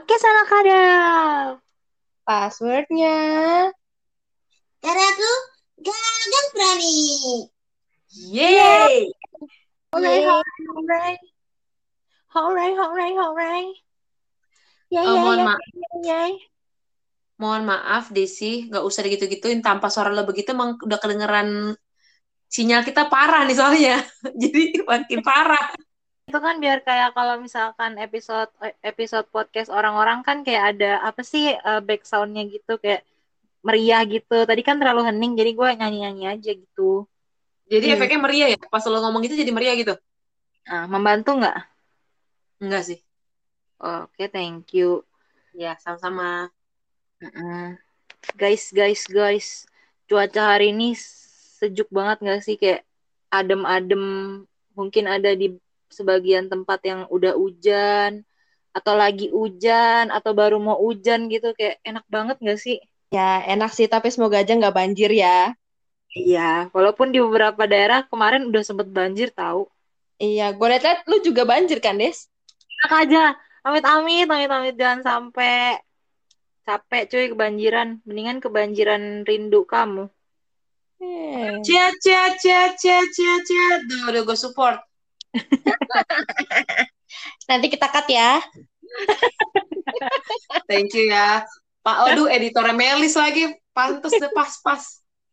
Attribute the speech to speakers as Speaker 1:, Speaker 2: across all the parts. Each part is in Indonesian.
Speaker 1: Podcast anak kadal.
Speaker 2: Passwordnya.
Speaker 3: Karena aku gagal berani.
Speaker 1: Yeay. Hooray,
Speaker 2: Yeay.
Speaker 1: hooray. Hooray, hooray, hooray. Yay,
Speaker 4: Oh,
Speaker 1: yay,
Speaker 4: mohon
Speaker 1: yay,
Speaker 4: maaf,
Speaker 1: yay,
Speaker 4: mohon maaf Desi, nggak usah digitu-gituin tanpa suara lo begitu emang udah kedengeran sinyal kita parah nih soalnya. Jadi makin parah.
Speaker 1: Itu kan biar kayak kalau misalkan episode episode podcast orang-orang kan kayak ada apa sih eh, back soundnya gitu kayak meriah gitu. Tadi kan terlalu hening jadi gue nyanyi-nyanyi aja gitu.
Speaker 4: Jadi
Speaker 2: Hmm.
Speaker 4: efeknya meriah ya. Pas lo ngomong gitu jadi meriah gitu.
Speaker 1: Nah, membantu nggak?
Speaker 4: Enggak sih.
Speaker 1: Oke, thank you.
Speaker 4: Ya, sama-sama.
Speaker 1: Guys, guys, guys, cuaca hari ini sejuk banget nggak sih? Kayak adem-adem. Mungkin ada di sebagian tempat yang udah hujan, atau lagi hujan, atau baru mau hujan gitu. Kayak enak banget nggak sih?
Speaker 2: Ya, enak sih, tapi semoga aja nggak banjir ya.
Speaker 1: Iya, walaupun di beberapa daerah kemarin udah sempet banjir tahu.
Speaker 2: Iya, gue liat lu juga banjir kan, Des?
Speaker 1: Enak aja, amit-amit, amit-amit jangan sampai capek cuy kebanjiran. Mendingan kebanjiran rindu kamu.
Speaker 2: Eh.
Speaker 4: Cia, cia, cia, cia, cia, cia. Duh, udah gue support.
Speaker 2: Nanti kita cut ya.
Speaker 4: Thank you ya. Pak, aduh editornya Melis lagi. Pantes deh, pas-pas.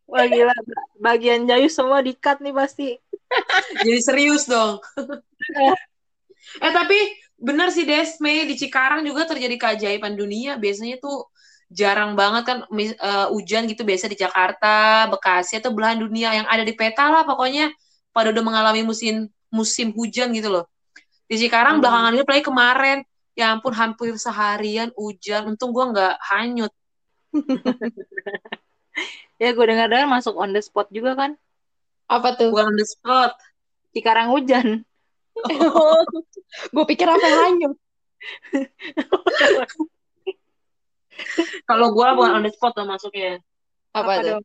Speaker 1: Wah gila, bagian Jayu semua di-cut nih pasti.
Speaker 4: Jadi serius dong. eh tapi bener sih Desme di Cikarang juga terjadi keajaiban dunia. Biasanya tuh jarang banget kan mis- eh, hujan gitu biasa di Jakarta, Bekasi atau belahan dunia yang ada di peta lah pokoknya pada udah mengalami musim musim hujan gitu loh. Di Cikarang
Speaker 1: Hmm.
Speaker 4: belakangan ini apalagi kemarin ya ampun hampir seharian hujan. Untung gua nggak hanyut.
Speaker 1: Ya gue dengar-dengar masuk on the spot juga kan.
Speaker 2: Apa tuh?
Speaker 4: Gua on the spot.
Speaker 1: Cikarang hujan.
Speaker 2: gue pikir apa hanyut.
Speaker 4: Kalau gua bukan on the spot loh masuknya.
Speaker 2: Apa,
Speaker 1: Apa
Speaker 2: tuh?
Speaker 1: dong?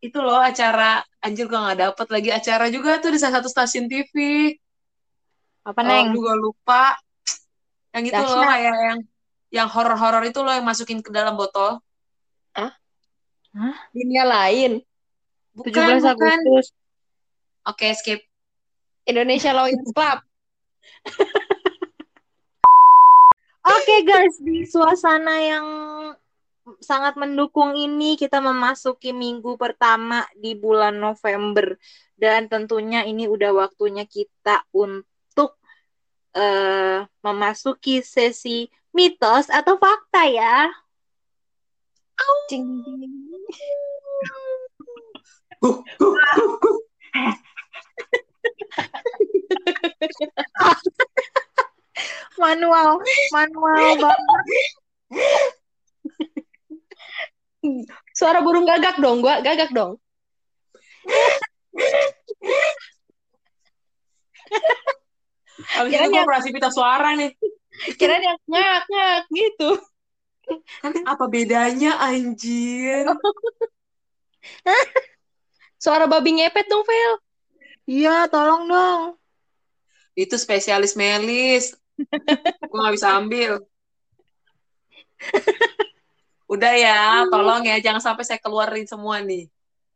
Speaker 4: Itu loh acara anjir gua nggak dapet lagi acara juga tuh di salah satu stasiun TV
Speaker 1: Apa
Speaker 4: Oh,
Speaker 1: neng?
Speaker 4: juga lupa. Yang itu loh kayak yang yang horor-horor itu loh yang masukin ke dalam botol.
Speaker 2: Dunia lain.
Speaker 4: bukan
Speaker 1: 17
Speaker 4: bukan.
Speaker 1: Agustus.
Speaker 4: oke skip.
Speaker 2: Indonesia Lawyers Club.
Speaker 1: Oke guys, di suasana yang sangat mendukung ini kita memasuki minggu pertama di bulan November dan tentunya ini udah waktunya kita untuk eh, memasuki sesi mitos atau fakta ya.
Speaker 2: Ding.
Speaker 1: Manual, manual banget.
Speaker 2: Suara burung gagak dong, gua gagak dong.
Speaker 4: abis
Speaker 2: Kira
Speaker 4: itu gue
Speaker 2: yang-
Speaker 4: operasi pita suara nih
Speaker 2: Kira dia ngak ngak gitu.
Speaker 4: kan apa bedanya anjir
Speaker 2: Suara babi ngepet dong, Vel.
Speaker 1: Iya, tolong dong.
Speaker 4: itu spesialis Melis gue nggak bisa ambil udah ya tolong ya jangan sampai saya keluarin semua nih.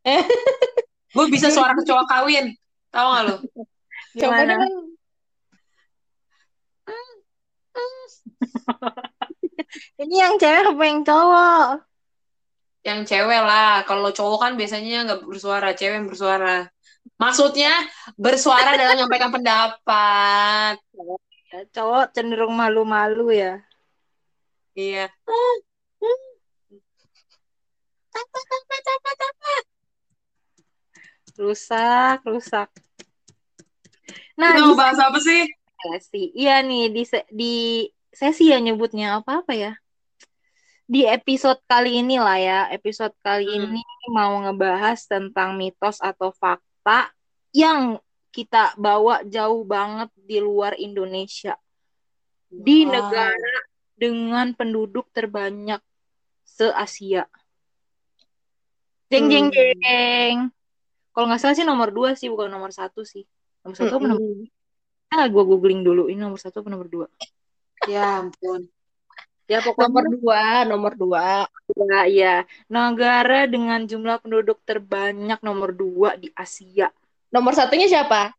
Speaker 4: Gue bisa suara kecoa kawin tahu nggak lo
Speaker 2: Coba dong.
Speaker 1: Ini yang cewek apa yang cowok?
Speaker 4: yang cewek lah kalau cowok kan biasanya nggak bersuara cewek yang bersuara. Maksudnya bersuara dalam menyampaikan pendapat.
Speaker 1: Cowok cenderung malu-malu ya.
Speaker 4: iya
Speaker 1: Rusak, rusak. Nah,
Speaker 4: kita mau bahas apa sih
Speaker 1: sesi. Iya nih, di se- di sesi ya nyebutnya apa-apa ya? Di episode kali ini lah ya, episode kali
Speaker 4: Hmm.
Speaker 1: ini mau ngebahas tentang mitos atau fakta yang kita bawa jauh banget di luar Indonesia. Di
Speaker 4: Wow.
Speaker 1: negara dengan penduduk terbanyak se-Asia. Jeng jeng
Speaker 2: Hmm.
Speaker 1: jeng. Kalau nggak salah sih nomor dua sih, bukan nomor satu sih. Nomor satu apa nomor
Speaker 2: Mm-mm.
Speaker 1: Ah, gue googling dulu. Ini nomor satu apa nomor dua?
Speaker 4: Ya ampun.
Speaker 1: Ya pokoknya
Speaker 2: Nomor dua, nomor dua.
Speaker 1: ya, ya. Negara dengan jumlah penduduk terbanyak nomor dua di Asia.
Speaker 2: Nomor satunya siapa?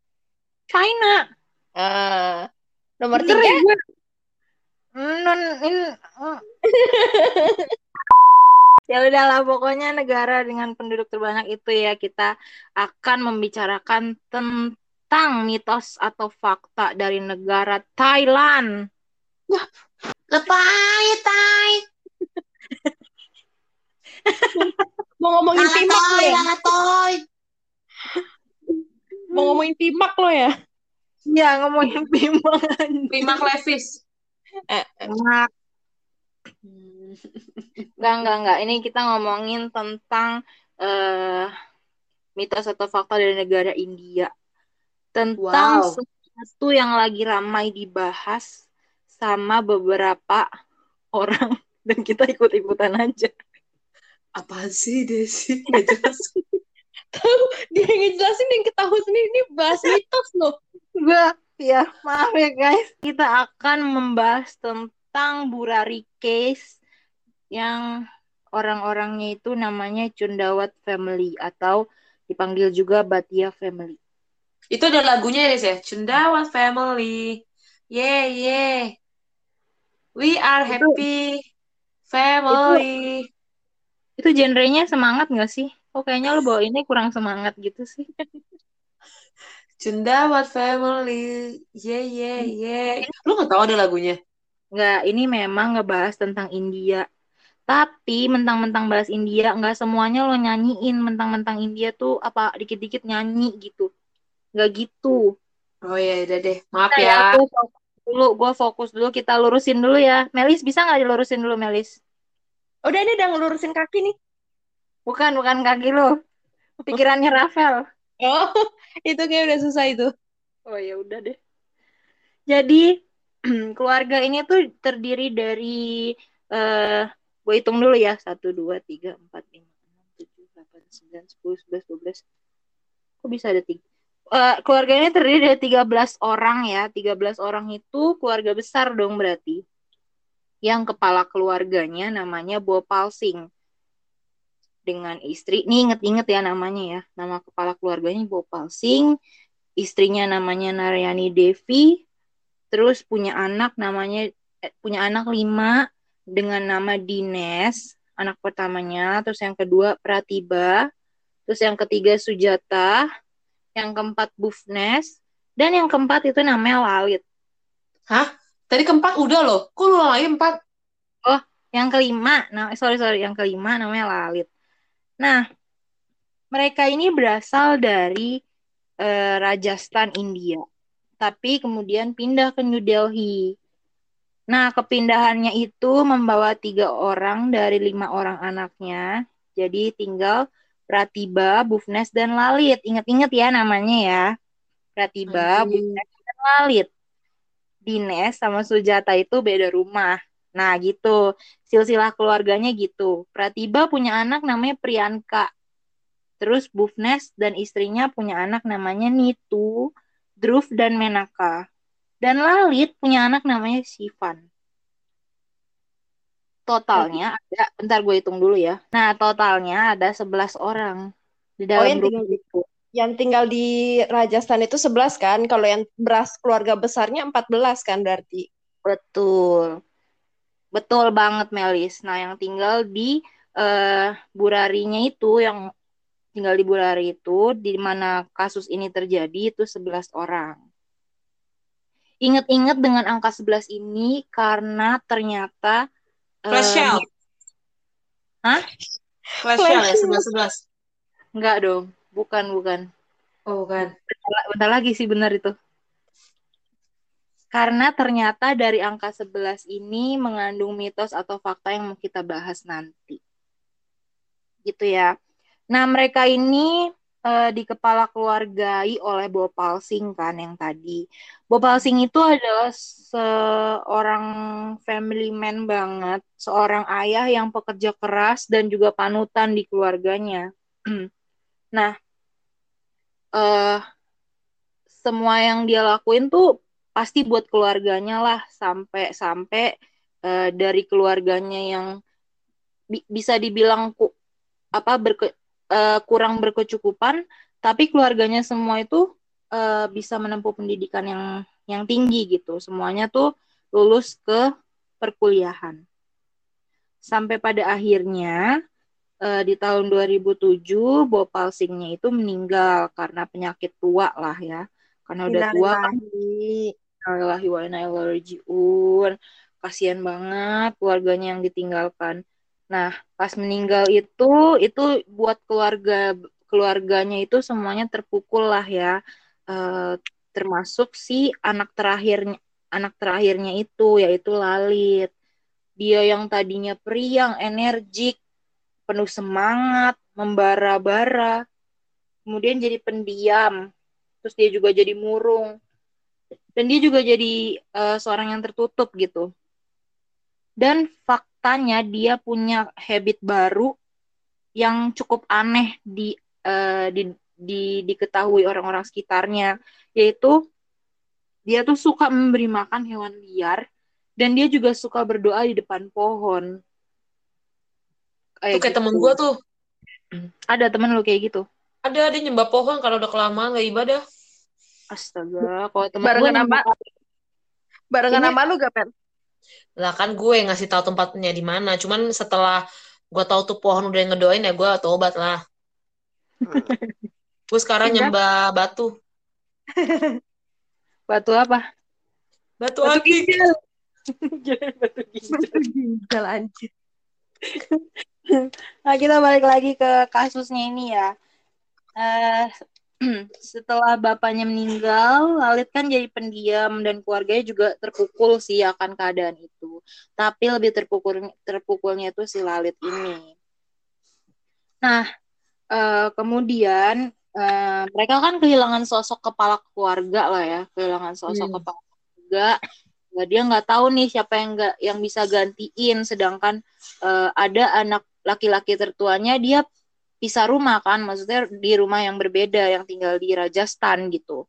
Speaker 1: China.
Speaker 2: Ah, nomor
Speaker 1: Bener
Speaker 2: tiga.
Speaker 1: ya gue? Non, in, mm. ya udahlah pokoknya negara dengan penduduk terbanyak itu ya kita akan membicarakan tentang mitos atau fakta dari negara Thailand.
Speaker 3: Lepai, tai.
Speaker 2: Mau ngomongin pimak lo ya?
Speaker 3: toy.
Speaker 2: Mau ngomongin pimak lo ya?
Speaker 1: Ya ngomongin pimak.
Speaker 4: Pimak Levis.
Speaker 1: Pimak. Enggak, enggak, enggak. Ini kita ngomongin tentang eh mitos atau fakta dari negara India. Tentang
Speaker 4: Wow.
Speaker 1: sesuatu yang lagi ramai dibahas sama beberapa orang dan kita ikut-ikutan aja.
Speaker 4: Apaan sih Desi? Gak jelas.
Speaker 2: Dia yang ngejelasin yang ketahui sendiri ini bahas mitos loh.
Speaker 1: Gue, ya maaf ya guys. Kita akan membahas tentang Burari case yang orang-orangnya itu namanya Cundawat family atau dipanggil juga Batia family.
Speaker 4: Itu ada lagunya ya, ya? Cundawat Family. Yeah, yeah. We are happy family.
Speaker 1: Itu genrenya semangat gak sih? Kok kayaknya lo bawa ini kurang semangat gitu sih?
Speaker 4: Cundawat Family. Yeah, yeah, yeah. Lu gak tahu ada lagunya?
Speaker 1: Nggak, ini memang ngebahas tentang India. Tapi mentang-mentang bahas India, nggak semuanya lo nyanyiin. Mentang-mentang India tuh apa dikit-dikit nyanyi gitu. Nggak gitu.
Speaker 4: Oh ya, udah deh. Maaf
Speaker 1: Nah,
Speaker 4: ya.
Speaker 1: aku fokus dulu, gue fokus dulu. Kita lurusin dulu ya. Melis, bisa nggak dilurusin dulu, Melis?
Speaker 2: Udah ini udah ngelurusin kaki nih.
Speaker 1: Bukan, bukan kaki lo. Pikirannya Rafael.
Speaker 2: Oh, itu kayak udah susah itu.
Speaker 1: Oh ya udah deh. Jadi keluarga ini tuh terdiri dari eh gue hitung dulu ya satu dua tiga empat lima enam tujuh delapan sembilan sepuluh sebelas dua belas. Kok bisa ada tiga? Eh, keluarga terdiri dari 13 orang ya. 13 orang itu keluarga besar dong berarti. Yang kepala keluarganya namanya Bopal Singh. Dengan istri, nih inget-inget ya namanya ya. Nama kepala keluarganya Bopal Singh istrinya namanya Naryani Devi, terus punya anak namanya eh, punya anak lima dengan nama Dines, anak pertamanya, terus yang kedua Pratiba, terus yang ketiga Sujata, yang keempat Bufnes, dan yang keempat itu namanya Lalit.
Speaker 4: Hah? Tadi keempat udah loh. Kok lu lagi empat?
Speaker 1: Yang kelima, nah sorry sorry, yang kelima namanya Lalit. Nah, mereka ini berasal dari eh, Rajasthan, India. Tapi kemudian pindah ke New Delhi. Nah, kepindahannya itu membawa tiga orang dari lima orang anaknya. Jadi tinggal Pratiba, Bufnes, dan Lalit. Ingat-ingat ya namanya ya. Pratiba,
Speaker 4: Anjing.
Speaker 1: Bufnes, dan Lalit. Dines sama Sujata itu beda rumah. Nah, gitu. Silsilah keluarganya gitu. Pratiba punya anak namanya Priyanka. Terus Bufnes dan istrinya punya anak namanya Nitu, Dhruv, dan Menaka. Dan Lalit punya anak namanya Sivan. Totalnya ada, bentar gue hitung dulu ya. Nah, totalnya ada 11 orang di dalam
Speaker 2: yang
Speaker 1: grup
Speaker 2: tinggal-
Speaker 1: itu.
Speaker 2: Yang tinggal di Rajasthan itu 11 kan, kalau yang beras keluarga besarnya 14 kan berarti.
Speaker 1: Betul. Betul banget Melis. Nah, yang tinggal di eh Burarinya itu yang tinggal di Burari itu di mana kasus ini terjadi itu 11 orang. Ingat-ingat dengan angka 11 ini karena ternyata eh,
Speaker 4: Flash sale.
Speaker 1: Hah?
Speaker 4: Flash sale ya, sebelas-sebelas.
Speaker 1: enggak dong, bukan bukan.
Speaker 4: Oh, kan.
Speaker 1: Bentar, bentar lagi sih benar itu. Karena ternyata dari angka 11 ini mengandung mitos atau fakta yang mau kita bahas nanti. Gitu ya. Nah, mereka ini eh, di kepala keluargai oleh Bopal Singh kan yang tadi. Bopal Singh itu adalah seorang family man banget, seorang ayah yang pekerja keras dan juga panutan di keluarganya. nah, eh semua yang dia lakuin tuh pasti buat keluarganya lah sampai sampai uh, dari keluarganya yang bi bisa dibilang ku apa berke uh, kurang berkecukupan tapi keluarganya semua itu uh, bisa menempuh pendidikan yang yang tinggi gitu. Semuanya tuh lulus ke perkuliahan. Sampai pada akhirnya uh, di tahun 2007 Bopal Singhnya itu meninggal karena penyakit tua lah ya. Karena udah tua kan Alhamdulillah wa kasihan banget keluarganya yang ditinggalkan Nah, pas meninggal itu itu buat keluarga keluarganya itu semuanya terpukul lah ya. Uh, termasuk si anak terakhirnya anak terakhirnya itu yaitu Lalit. Dia yang tadinya periang, energik, penuh semangat, membara-bara, kemudian jadi pendiam. Terus dia juga jadi murung. Dan dia juga jadi uh, seorang yang tertutup gitu. Dan fak faktanya dia punya habit baru yang cukup aneh di uh, di, di diketahui orang-orang sekitarnya yaitu dia tuh suka memberi makan hewan liar dan dia juga suka berdoa di depan pohon.
Speaker 4: Kayak, tuh kayak gitu. temen gue tuh.
Speaker 1: Ada temen lu kayak gitu?
Speaker 4: Ada, dia nyembah pohon kalau udah kelamaan gak ibadah.
Speaker 1: Astaga, kalau temen
Speaker 2: barengan apa? Barengan sama lu gak, Pen?
Speaker 4: Lah kan gue yang ngasih tahu tempatnya di mana. Cuman setelah gue tahu tuh pohon udah ngedoain ya gue tobat lah. Gue sekarang nyembah batu.
Speaker 1: Batu apa?
Speaker 4: Batu, batu ginjal.
Speaker 1: Batu ginjal. Ginjal anjir nah kita balik lagi ke kasusnya ini ya. Uh, setelah bapaknya meninggal, Lalit kan jadi pendiam dan keluarganya juga terpukul sih akan keadaan itu. Tapi lebih terpukul terpukulnya itu si Lalit ini. Nah, uh, kemudian uh, mereka kan kehilangan sosok kepala keluarga lah ya, kehilangan sosok hmm. kepala keluarga. Nah, dia nggak tahu nih siapa yang nggak yang bisa gantiin, sedangkan uh, ada anak laki-laki tertuanya dia pisah rumah kan maksudnya di rumah yang berbeda yang tinggal di Rajasthan gitu.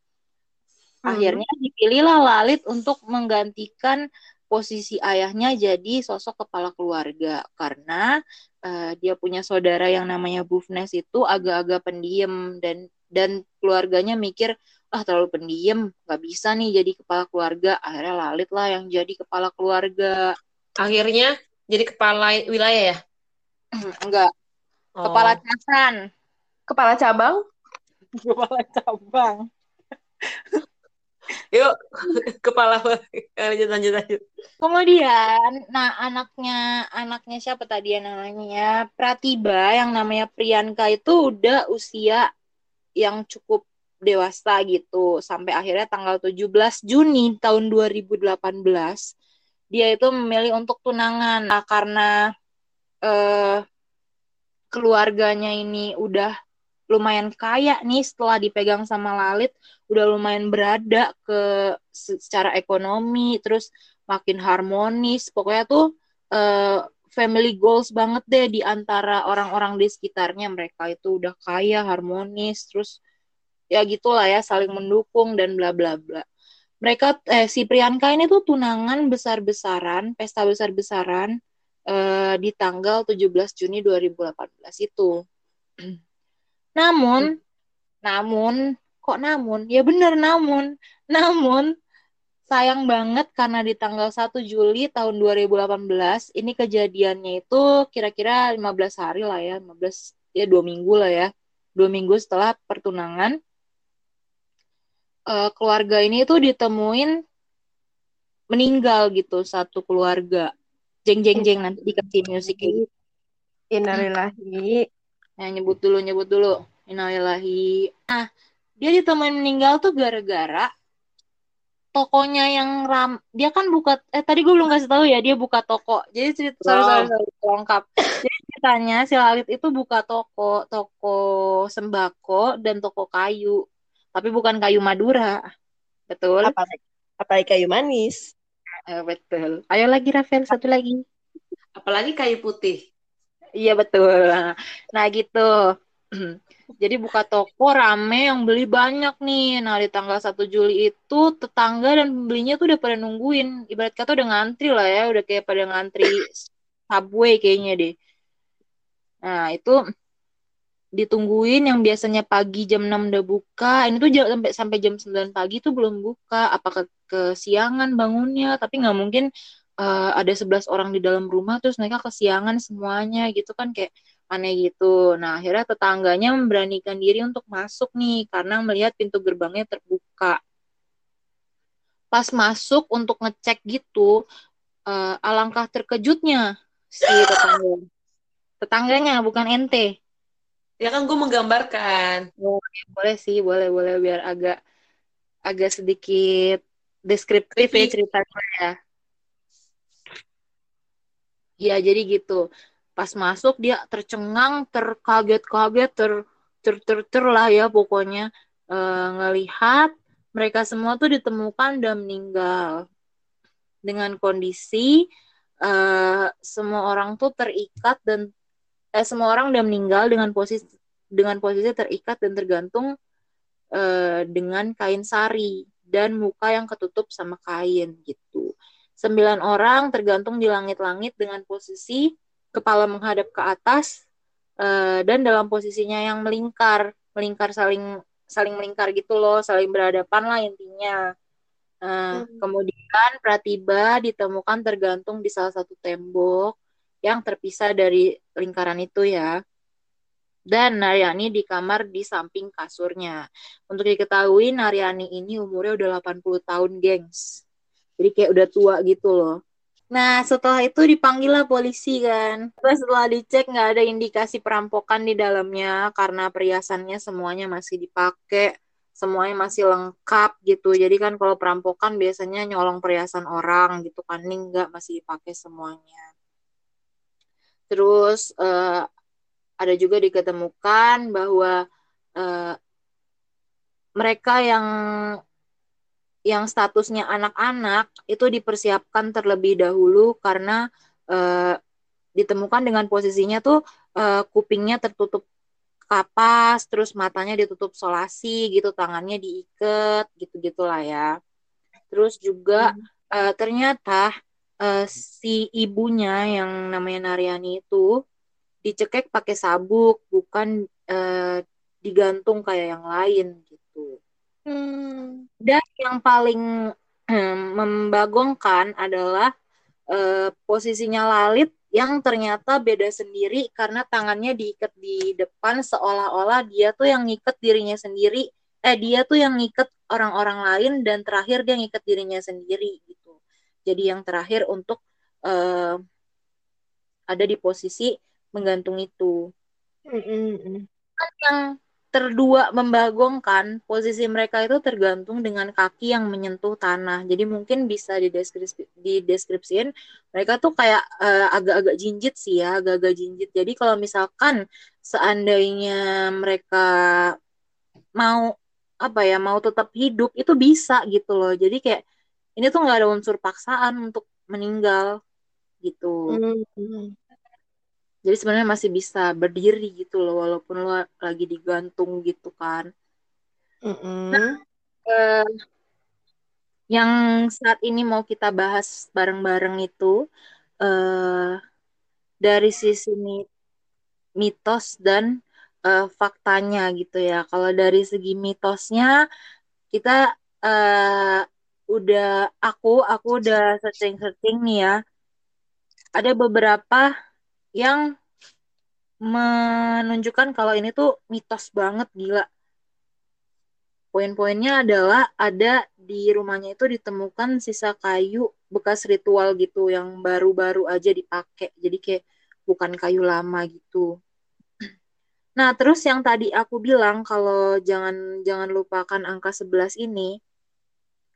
Speaker 1: Hmm. akhirnya dipilihlah Lalit untuk menggantikan posisi ayahnya jadi sosok kepala keluarga. Karena uh, dia punya saudara yang namanya Bufnes itu agak-agak pendiam dan dan keluarganya mikir ah terlalu pendiam nggak bisa nih jadi kepala keluarga. Akhirnya Lalit lah yang jadi kepala keluarga.
Speaker 4: Akhirnya jadi kepala wilayah ya?
Speaker 1: Enggak Oh. Kepala casan.
Speaker 2: Kepala cabang?
Speaker 1: Kepala cabang.
Speaker 4: Yuk, kepala lanjut lanjut lanjut.
Speaker 1: Kemudian, nah anaknya anaknya siapa tadi ya namanya? Pratiba yang namanya Priyanka itu udah usia yang cukup dewasa gitu sampai akhirnya tanggal 17 Juni tahun 2018 dia itu memilih untuk tunangan nah, karena eh keluarganya ini udah lumayan kaya nih setelah dipegang sama Lalit udah lumayan berada ke secara ekonomi terus makin harmonis. Pokoknya tuh uh, family goals banget deh di antara orang-orang di sekitarnya. Mereka itu udah kaya harmonis terus ya gitulah ya saling mendukung dan bla bla bla. Mereka eh si Priyanka ini tuh tunangan besar-besaran pesta besar-besaran uh, di tanggal 17 Juni 2018 itu. namun, namun, kok namun? Ya benar namun, namun sayang banget karena di tanggal 1 Juli tahun 2018 ini kejadiannya itu kira-kira 15 hari lah ya, 15 ya dua minggu lah ya, dua minggu setelah pertunangan uh, keluarga ini tuh ditemuin meninggal gitu satu keluarga jeng jeng jeng nanti dikasih musik kayak gitu.
Speaker 2: Innalillahi.
Speaker 1: Nah, nyebut dulu, nyebut dulu. Innalillahi. Nah, dia ditemuin meninggal tuh gara-gara tokonya yang ram dia kan buka eh tadi gue belum kasih tahu ya dia buka toko jadi cerita wow. sorry, sorry, lengkap jadi ceritanya si Lalit itu buka toko toko sembako dan toko kayu tapi bukan kayu Madura betul
Speaker 2: apa apa kayu manis
Speaker 1: Uh, betul. Ayo lagi Rafael satu lagi.
Speaker 4: Apalagi kayu putih.
Speaker 1: Iya betul. Nah gitu. Jadi buka toko rame yang beli banyak nih. Nah, di tanggal 1 Juli itu tetangga dan pembelinya tuh udah pada nungguin. Ibarat kata udah ngantri lah ya, udah kayak pada ngantri subway kayaknya deh. Nah, itu ditungguin yang biasanya pagi jam 6 udah buka. Ini tuh jam, sampai sampai jam 9 pagi tuh belum buka. Apakah kesiangan bangunnya? Tapi nggak mungkin uh, ada 11 orang di dalam rumah terus mereka kesiangan semuanya gitu kan kayak aneh gitu. Nah, akhirnya tetangganya memberanikan diri untuk masuk nih karena melihat pintu gerbangnya terbuka. Pas masuk untuk ngecek gitu, uh, alangkah terkejutnya si tetangga. Tetangganya bukan ente.
Speaker 4: Ya kan gue menggambarkan.
Speaker 1: Oh, ya, boleh sih, boleh boleh biar agak agak sedikit deskriptif ya ceritanya ya. Ya, jadi gitu. Pas masuk dia tercengang terkaget-kaget ter ter ter, ter lah ya pokoknya. E, ngelihat mereka semua tuh ditemukan dan meninggal. Dengan kondisi e, semua orang tuh terikat dan eh, semua orang udah meninggal dengan posisi dengan posisi terikat dan tergantung e, dengan kain sari dan muka yang ketutup sama kain gitu. Sembilan orang tergantung di langit-langit dengan posisi kepala menghadap ke atas uh, dan dalam posisinya yang melingkar, melingkar saling saling melingkar gitu loh, saling berhadapan lah intinya. Uh, hmm. Kemudian Pratiba ditemukan tergantung di salah satu tembok yang terpisah dari lingkaran itu ya. Dan Naryani di kamar di samping kasurnya. Untuk diketahui Naryani ini umurnya udah 80 tahun, gengs. Jadi kayak udah tua gitu loh. Nah, setelah itu dipanggil lah polisi kan. Terus setelah dicek nggak ada indikasi perampokan di dalamnya karena perhiasannya semuanya masih dipakai, semuanya masih lengkap gitu. Jadi kan kalau perampokan biasanya nyolong perhiasan orang gitu kan, ini nggak masih dipakai semuanya. Terus uh, ada juga diketemukan bahwa uh, mereka yang yang statusnya anak-anak itu dipersiapkan terlebih dahulu karena uh, ditemukan dengan posisinya tuh uh, kupingnya tertutup kapas, terus matanya ditutup solasi gitu, tangannya diikat gitu gitulah ya. Terus juga hmm. uh, ternyata uh, si ibunya yang namanya Naryani itu dicekek pakai sabuk, bukan uh, digantung kayak yang lain gitu. Hmm. Dan yang paling hmm, membagongkan adalah uh, posisinya Lalit yang ternyata beda sendiri karena tangannya diikat di depan seolah-olah dia tuh yang ngikat dirinya sendiri eh dia tuh yang ngikat orang-orang lain dan terakhir dia ngikat dirinya sendiri gitu jadi yang terakhir untuk uh, ada di posisi menggantung itu -hmm. yang terdua membagongkan posisi mereka itu tergantung dengan kaki yang menyentuh tanah. Jadi mungkin bisa dideskripsi dideskripsiin mereka tuh kayak uh, agak-agak jinjit sih ya, agak-agak jinjit. Jadi kalau misalkan seandainya mereka mau apa ya, mau tetap hidup itu bisa gitu loh. Jadi kayak ini tuh nggak ada unsur paksaan untuk meninggal gitu. Mm -hmm jadi sebenarnya masih bisa berdiri gitu loh walaupun lo lagi digantung gitu kan. Mm -hmm. nah eh, yang saat ini mau kita bahas bareng-bareng itu eh, dari sisi mitos dan eh, faktanya gitu ya. Kalau dari segi mitosnya kita eh, udah aku aku udah searching-searching nih ya. Ada beberapa yang menunjukkan kalau ini tuh mitos banget gila. Poin-poinnya adalah ada di rumahnya itu ditemukan sisa kayu bekas ritual gitu yang baru-baru aja dipakai. Jadi kayak bukan kayu lama gitu. Nah, terus yang tadi aku bilang kalau jangan jangan lupakan angka 11 ini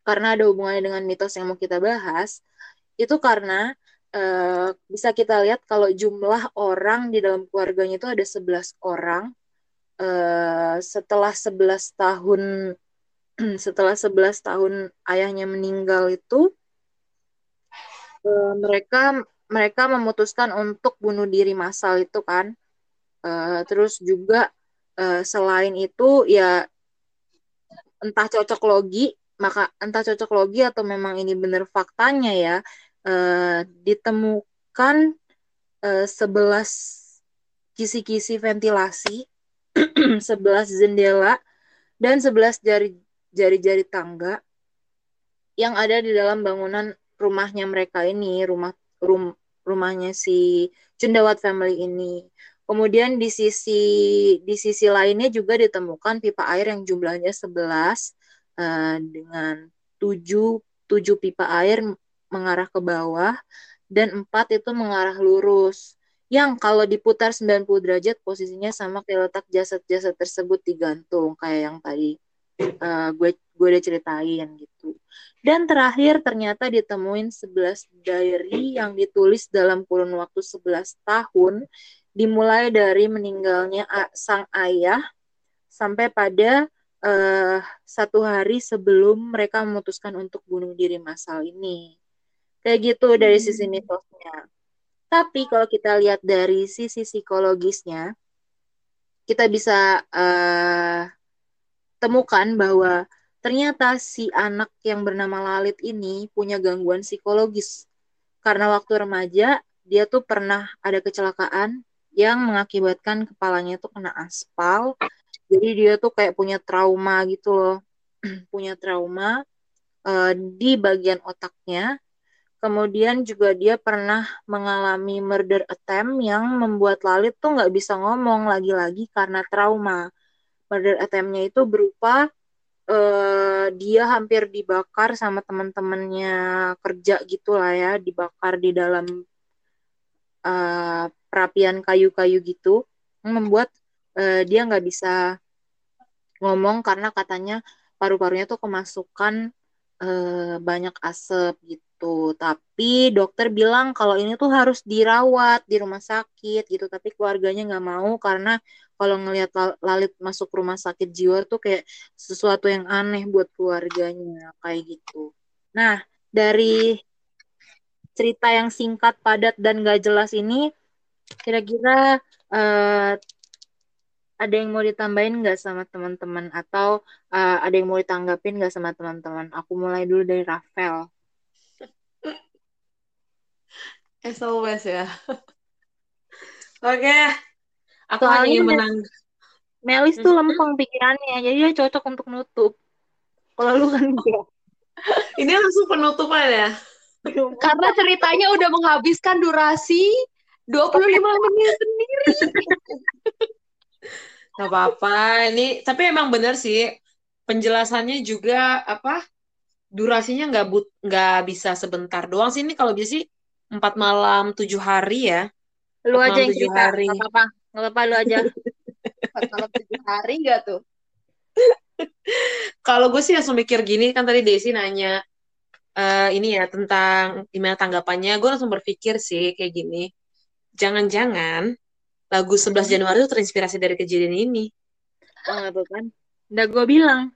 Speaker 1: karena ada hubungannya dengan mitos yang mau kita bahas, itu karena uh, bisa kita lihat kalau jumlah orang di dalam keluarganya itu ada 11 orang. Uh, setelah 11 tahun setelah 11 tahun ayahnya meninggal itu uh, mereka mereka memutuskan untuk bunuh diri massal itu kan. Uh, terus juga Eh, selain itu ya entah cocok logi maka entah cocok logi atau memang ini benar faktanya ya eh, ditemukan eh, 11 kisi-kisi ventilasi 11 jendela dan 11 jari jari-jari tangga yang ada di dalam bangunan rumahnya mereka ini rumah rum, rumahnya si Cundawat family ini. Kemudian di sisi di sisi lainnya juga ditemukan pipa air yang jumlahnya 11 uh, dengan 7 7 pipa air mengarah ke bawah dan 4 itu mengarah lurus. Yang kalau diputar 90 derajat posisinya sama kayak letak jasad-jasad tersebut digantung kayak yang tadi uh, gue gue udah ceritain gitu. Dan terakhir ternyata ditemuin 11 diary yang ditulis dalam kurun waktu 11 tahun dimulai dari meninggalnya sang ayah sampai pada uh, satu hari sebelum mereka memutuskan untuk bunuh diri massal ini. Kayak gitu dari hmm. sisi mitosnya. Tapi kalau kita lihat dari sisi psikologisnya, kita bisa uh, temukan bahwa ternyata si anak yang bernama Lalit ini punya gangguan psikologis. Karena waktu remaja, dia tuh pernah ada kecelakaan yang mengakibatkan kepalanya tuh kena aspal. Jadi dia tuh kayak punya trauma gitu loh. punya trauma uh, di bagian otaknya. Kemudian juga dia pernah mengalami murder attempt yang membuat Lalit tuh nggak bisa ngomong lagi-lagi karena trauma. Murder attempt-nya itu berupa uh, dia hampir dibakar sama teman-temannya kerja gitu lah ya, dibakar di dalam uh, perapian kayu-kayu gitu membuat uh, dia nggak bisa ngomong karena katanya paru-parunya tuh kemasukan uh, banyak asap gitu. Tapi dokter bilang kalau ini tuh harus dirawat di rumah sakit gitu. Tapi keluarganya nggak mau karena kalau ngelihat Lalit masuk rumah sakit jiwa tuh kayak sesuatu yang aneh buat keluarganya kayak gitu. Nah dari cerita yang singkat, padat dan gak jelas ini kira-kira uh, ada yang mau ditambahin nggak sama teman-teman atau uh, ada yang mau ditanggapin nggak sama teman-teman? Aku mulai dulu dari Rafael.
Speaker 4: As always ya. Oke, okay. aku Soalnya hanya menang.
Speaker 1: Melis tuh hmm. lempeng pikirannya, jadi dia cocok untuk nutup. Kalau lu kan enggak.
Speaker 4: Ini langsung penutupan ya?
Speaker 2: Karena ceritanya udah menghabiskan durasi 25 menit sendiri.
Speaker 4: Gak apa-apa. Ini tapi emang bener sih penjelasannya juga apa durasinya nggak but nggak bisa sebentar doang sih. Ini kalau bisa sih empat malam tujuh hari ya.
Speaker 1: Lu aja yang cerita hari. nggak apa nggak apa lu aja.
Speaker 2: Empat malam tujuh hari nggak tuh?
Speaker 4: Kalau gue sih langsung mikir gini kan tadi Desi nanya uh, ini ya tentang gimana tanggapannya. Gue langsung berpikir sih kayak gini. Jangan-jangan lagu 11 hmm. Januari itu terinspirasi dari kejadian ini.
Speaker 1: Oh, tuh kan. Udah gue bilang.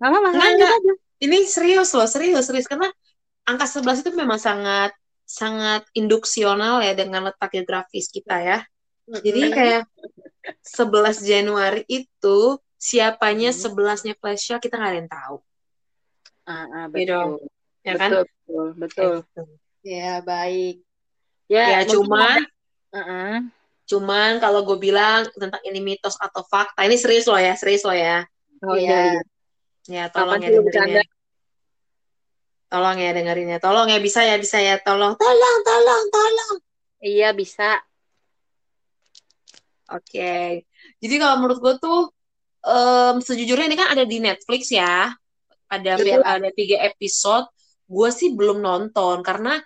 Speaker 4: Gak apa-apa, enggak, Aja. Ini serius loh, serius, serius. Karena angka 11 itu memang sangat sangat induksional ya dengan letak geografis kita ya. Jadi kayak 11 Januari itu siapanya hmm. sebelasnya Flash kita nggak ada yang tahu.
Speaker 1: Ah, ah gitu. betul.
Speaker 4: Gitu. Ya kan?
Speaker 1: Betul, betul. betul.
Speaker 2: Ya, baik.
Speaker 4: Ya, ya cuman uh -uh. Cuman kalau gue bilang tentang ini mitos atau fakta, ini serius loh ya, serius loh ya.
Speaker 1: Oh iya.
Speaker 4: Ya, tolong ya dengerin ya. Tolong ya dengerin ya. Tolong ya bisa ya, bisa ya. Tolong, tolong, tolong, tolong.
Speaker 1: Iya, bisa.
Speaker 4: Oke. Okay. Jadi kalau menurut gue tuh um, sejujurnya ini kan ada di Netflix ya. Ada Betul. ada tiga episode. Gue sih belum nonton karena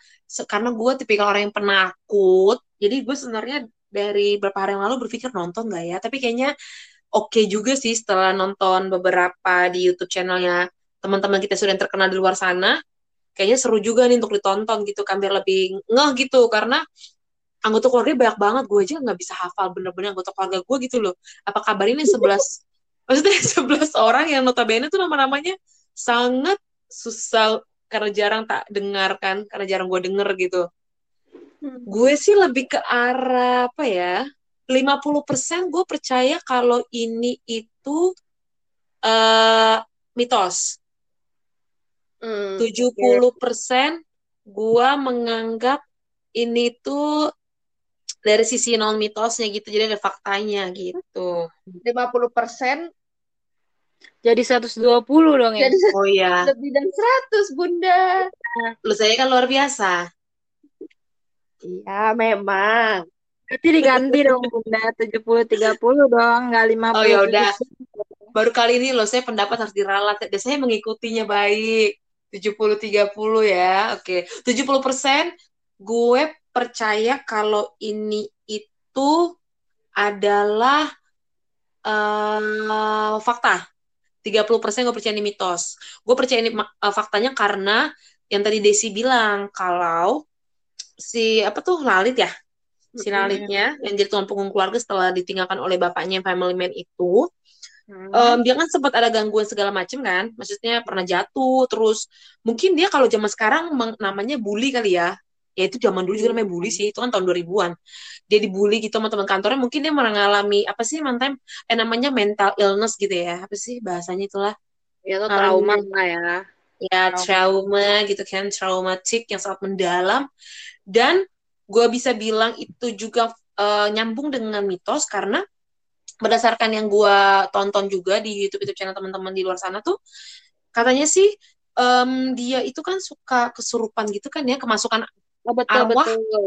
Speaker 4: karena gue tipikal orang yang penakut jadi gue sebenarnya dari beberapa hari yang lalu berpikir nonton gak ya? Tapi kayaknya oke okay juga sih setelah nonton beberapa di YouTube channelnya teman-teman kita sudah yang terkenal di luar sana. Kayaknya seru juga nih untuk ditonton gitu kan biar lebih ngeh gitu. Karena anggota keluarga banyak banget gue aja nggak bisa hafal bener-bener anggota keluarga gue gitu loh. Apa kabar ini sebelas maksudnya sebelas orang yang notabene tuh nama-namanya sangat susah karena jarang tak dengarkan karena jarang gue denger gitu hmm. gue sih lebih ke arah apa ya 50% gue percaya kalau ini itu eh mitos.
Speaker 2: Hmm.
Speaker 4: 70% gua menganggap ini tuh dari sisi non mitosnya gitu jadi ada faktanya gitu
Speaker 2: 50%
Speaker 1: Jadi 120 dong ya.
Speaker 2: jadi
Speaker 4: oh ya
Speaker 2: lebih dari 100 Bunda.
Speaker 4: lu saya kan luar biasa
Speaker 2: Iya, memang.
Speaker 1: Berarti diganti dong Bunda 70 30 dong, enggak 50.
Speaker 4: Oh, ya udah. baru kali ini loh saya pendapat harus diralat dan saya mengikutinya baik 70-30 ya oke 70% gue percaya kalau ini itu adalah eh fakta 30% gue percaya ini mitos gue percaya ini eh, faktanya karena yang tadi Desi bilang kalau si apa tuh Lalit ya? Si Lalitnya yang jadi tuan punggung keluarga setelah ditinggalkan oleh bapaknya yang family man itu.
Speaker 1: Hmm.
Speaker 4: Em, dia kan sempat ada gangguan segala macam kan? Maksudnya pernah jatuh terus mungkin dia kalau zaman sekarang namanya bully kali ya. Ya itu zaman dulu juga namanya bully sih itu kan tahun 2000-an dia dibully gitu sama teman kantornya mungkin dia mengalami apa sih mantan eh namanya mental illness gitu ya. Apa sih bahasanya itulah?
Speaker 1: Ya itu trauma lah ya.
Speaker 4: ya trauma gitu kan traumatik yang sangat mendalam dan gue bisa bilang itu juga eh, nyambung dengan mitos karena berdasarkan yang gue tonton juga di YouTube YouTube channel teman-teman di luar sana tuh katanya sih em, dia itu kan suka kesurupan gitu kan ya kemasukan
Speaker 1: Oh, betul
Speaker 4: Arwah.
Speaker 1: betul.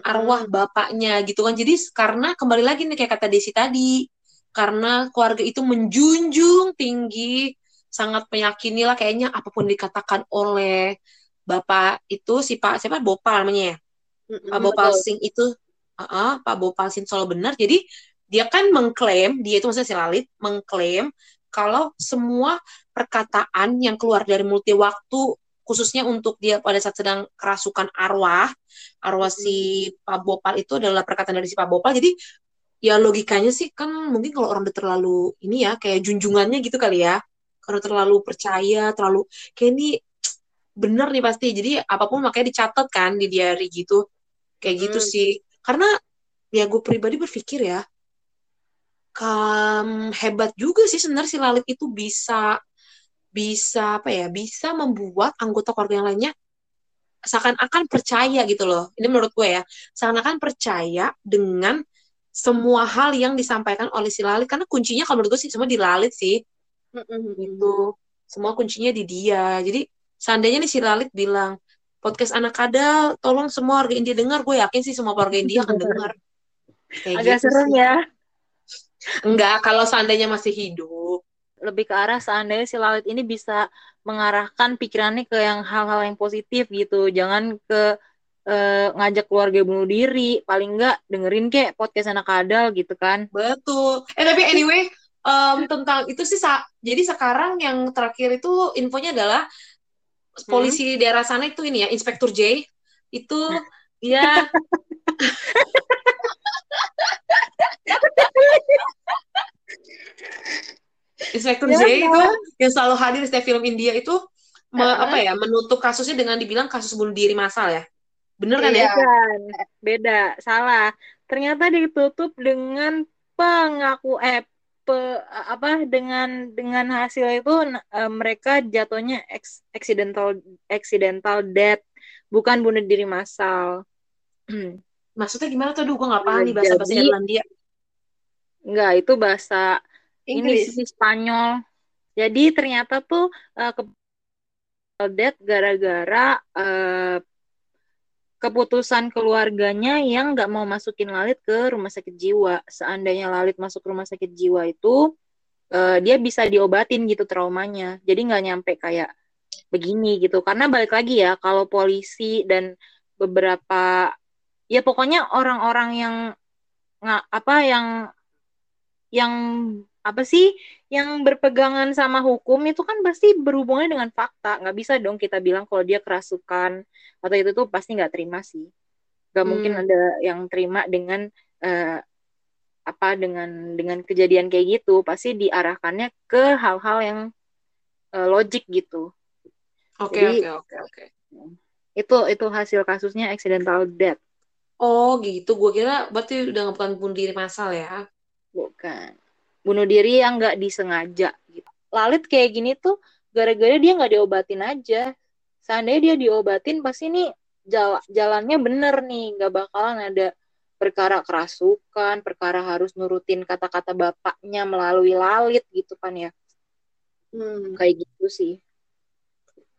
Speaker 4: arwah bapaknya gitu kan jadi karena kembali lagi nih kayak kata Desi tadi karena keluarga itu menjunjung tinggi sangat meyakini lah kayaknya apa pun dikatakan oleh bapak itu si Pak siapa? Bopal namanya ya? Pak Bopal
Speaker 1: betul.
Speaker 4: Singh itu uh Pak Bopal Singh selalu benar jadi dia kan mengklaim dia itu maksudnya si Lalit mengklaim kalau semua perkataan yang keluar dari multi waktu khususnya untuk dia pada saat sedang kerasukan arwah arwah si Pak Bopal itu adalah perkataan dari si Pak Bopal. Jadi ya logikanya sih kan mungkin kalau orang udah terlalu ini ya kayak junjungannya gitu kali ya. Karena terlalu percaya terlalu kayak ini bener nih pasti. Jadi apa pun makanya dicatat kan di diary gitu. Kayak gitu
Speaker 2: Hmm.
Speaker 4: sih. Karena ya gue pribadi berpikir ya kam hebat juga sih sebenarnya si Lalit itu bisa bisa apa ya bisa membuat anggota keluarga yang lainnya seakan-akan percaya gitu loh. Ini menurut gue ya seakan-akan percaya dengan semua hal yang disampaikan oleh si Lalit. Karena kuncinya kalau menurut gue sih semua di Lalit sih. Gitu. Semua kuncinya di dia. Jadi seandainya nih si Lalit bilang podcast anak kadal tolong semua warga India dengar gue yakin sih semua warga India akan dengar kayak
Speaker 1: Agak
Speaker 4: gitu
Speaker 1: serem
Speaker 4: sih.
Speaker 1: ya.
Speaker 4: enggak kalau seandainya masih hidup
Speaker 1: Lebih ke arah seandainya si Lalit ini bisa mengarahkan pikirannya ke yang hal-hal yang positif gitu. Jangan ke eh, ngajak keluarga bunuh diri. Paling enggak dengerin kek podcast anak kadal gitu kan.
Speaker 4: betul eh tapi anyway em, tentang itu sih sa- jadi sekarang yang terakhir itu infonya adalah polisi di daerah sana itu ini ya Inspektur J itu ya Inspektur
Speaker 1: Ya,
Speaker 4: J itu yang selalu hadir di setiap film India itu me-
Speaker 2: Heeh.
Speaker 4: apa ya menutup kasusnya dengan dibilang kasus bunuh diri massal ya bener kan ya
Speaker 2: Iya.
Speaker 1: Beda, salah. Ternyata ditutup dengan pengaku eh pe- apa dengan dengan hasil itu eh, mereka jatuhnya ex- accidental accidental death, bukan bunuh diri massal.
Speaker 4: maksudnya gimana tuh Duh gue nggak paham nih bahasa bahasa
Speaker 1: Jadi-
Speaker 4: Irlandia
Speaker 1: Enggak, itu bahasa ini
Speaker 2: Inggris.
Speaker 1: sih Spanyol. Jadi ternyata tuh eh, ke death gara-gara eh, keputusan keluarganya yang nggak mau masukin Lalit ke rumah sakit jiwa. Seandainya Lalit masuk rumah sakit jiwa itu, eh, dia bisa diobatin gitu traumanya. Jadi nggak nyampe kayak begini gitu. Karena balik lagi ya, kalau polisi dan beberapa, ya pokoknya orang-orang yang nggak apa yang yang apa sih yang berpegangan sama hukum itu kan pasti berhubungannya dengan fakta. Nggak bisa dong kita bilang kalau dia kerasukan atau itu tuh pasti nggak terima sih. Nggak mungkin
Speaker 4: Hmm.
Speaker 1: ada yang terima dengan eh, apa dengan dengan kejadian kayak gitu. Pasti diarahkannya ke hal-hal yang eh, logik gitu.
Speaker 4: Oke oke oke oke.
Speaker 1: itu itu hasil kasusnya accidental death.
Speaker 4: Oh gitu, gue kira berarti udah bukan bunuh diri massal ya.
Speaker 1: bukan bunuh diri yang nggak disengaja gitu. Lalit kayak gini tuh gara-gara dia nggak diobatin aja. Seandainya dia diobatin pasti nih jala- jalannya bener nih. Nggak bakalan ada perkara kerasukan perkara harus nurutin kata-kata bapaknya melalui Lalit gitu kan ya.
Speaker 2: Hmm.
Speaker 1: kayak gitu sih.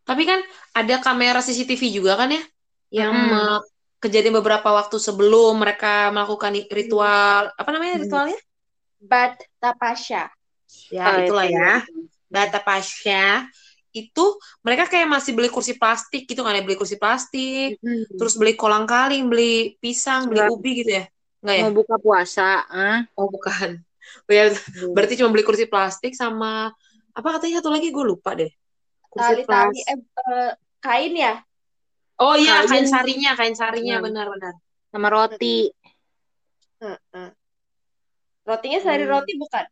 Speaker 4: Tapi kan ada kamera CCTV juga kan ya, yang me- kejadian beberapa waktu sebelum mereka melakukan ritual, apa namanya
Speaker 1: Hmm.
Speaker 4: ritualnya?
Speaker 2: Bat Tapasya.
Speaker 4: Ya
Speaker 1: Ah,
Speaker 4: itulah
Speaker 1: itu.
Speaker 4: ya, Bata Pasya. Itu mereka kayak masih beli kursi plastik gitu kan ya, beli kursi plastik, terus beli kolang kaling, beli pisang, beli
Speaker 1: Enggak.
Speaker 4: ubi gitu ya? Enggak ya?
Speaker 1: mau buka puasa ah
Speaker 4: Oh bukan. Oh, ya, berarti cuma beli kursi plastik sama apa katanya satu lagi gue lupa deh. Kursi
Speaker 2: Tali-tali
Speaker 4: plastik.
Speaker 2: eh, eh, kain ya?
Speaker 4: Oh iya,
Speaker 1: Kain.
Speaker 4: kain sarinya, kain sarinya
Speaker 1: Hmm.
Speaker 4: benar-benar.
Speaker 1: sama roti
Speaker 2: Heeh. Rotinya sari
Speaker 4: Hmm.
Speaker 2: roti bukan?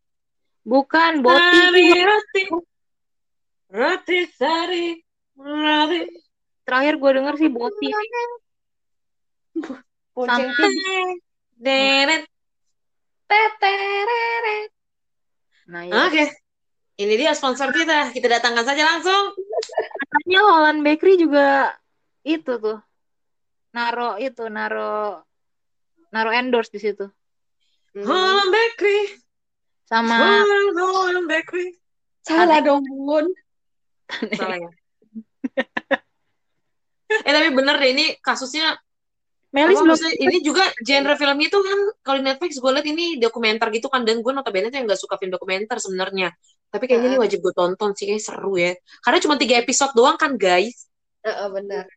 Speaker 1: bukan boti
Speaker 4: Sari roti, roti sari, roti.
Speaker 1: terakhir gue denger sih boti
Speaker 2: Bonceng.
Speaker 4: Deret.
Speaker 2: Tetereret.
Speaker 1: nah ya
Speaker 4: Oke, ini dia sponsor kita. Kita datangkan saja langsung.
Speaker 1: katanya Holland Bakery juga itu tuh naro itu naro naro endorse di situ.
Speaker 4: Holland Bakery,
Speaker 1: sama.
Speaker 4: Holland, Holland Bakery.
Speaker 2: Salah dong, Bun.
Speaker 4: Salah ya. eh tapi bener deh ini kasusnya
Speaker 1: Melis belum
Speaker 4: maksudnya? ini juga genre filmnya tuh kan kalau di Netflix gue liat ini dokumenter gitu kan dan gue notabene tuh yang gak suka film dokumenter sebenarnya. Tapi kayaknya ini wajib gue tonton sih kayak seru ya. Karena cuma tiga episode doang kan guys.
Speaker 2: Heeh, benar.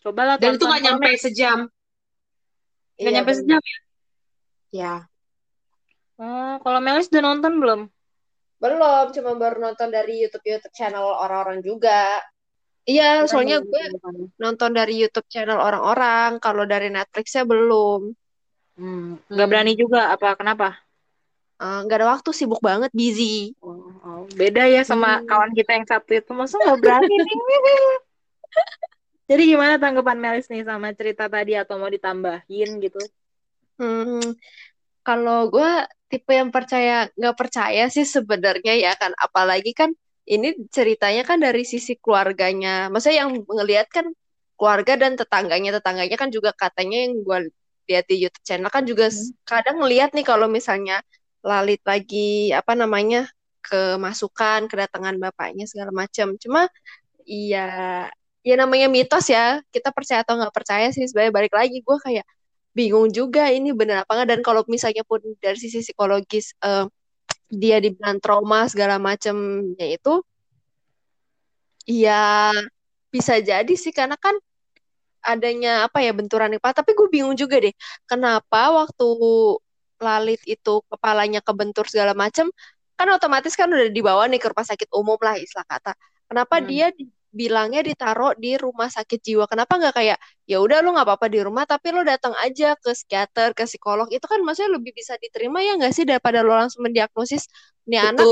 Speaker 1: coba lah
Speaker 4: dan itu gak nyampe sejam.
Speaker 1: Nggak
Speaker 2: Iya,
Speaker 1: nyampe
Speaker 2: benar.
Speaker 1: sejam ya
Speaker 4: ya
Speaker 1: oh kalau Melis udah nonton belum
Speaker 2: Belum, cuma baru nonton dari YouTube YouTube channel orang-orang juga. Iya, soalnya gue nonton dari YouTube channel orang-orang. Kalau dari Netflixnya belum.
Speaker 1: hmm. nggak berani juga apa kenapa
Speaker 2: Eh, Nggak ada waktu, sibuk banget, busy.
Speaker 1: oh, oh. beda ya sama
Speaker 2: Hmm.
Speaker 1: kawan kita yang satu itu masa nggak berani nih jadi gimana tanggapan Melis nih sama cerita tadi atau mau ditambahin gitu
Speaker 2: Hmm, kalau gue tipe yang percaya nggak percaya sih sebenarnya ya kan, apalagi kan ini ceritanya kan dari sisi keluarganya. Maksudnya yang ngelihat kan keluarga dan tetangganya, tetangganya kan juga katanya yang gue lihat di YouTube channel kan juga s- kadang ngelihat nih kalau misalnya Lalit lagi apa namanya kemasukan, kedatangan bapaknya segala macam. Cuma iya ya namanya mitos ya. Kita percaya atau nggak percaya sih sebenarnya. Balik lagi gue kayak bingung juga ini benar apa nggak. Dan kalau misalnya pun dari sisi psikologis eh, dia dibilang trauma segala macamnya itu ya bisa jadi sih. Karena kan adanya apa ya benturan kepala tapi gue bingung juga deh kenapa waktu Lalit itu kepalanya kebentur segala macam kan otomatis kan udah dibawa nih ke rumah sakit umum lah istilah kata. Kenapa
Speaker 1: Hmm.
Speaker 2: dia di- bilangnya ditaruh di rumah sakit jiwa. Kenapa nggak kayak ya udah lu nggak apa-apa di rumah tapi lu datang aja ke psikiater ke psikolog. Itu kan maksudnya lebih bisa diterima ya nggak sih daripada lu langsung mendiagnosis nih anak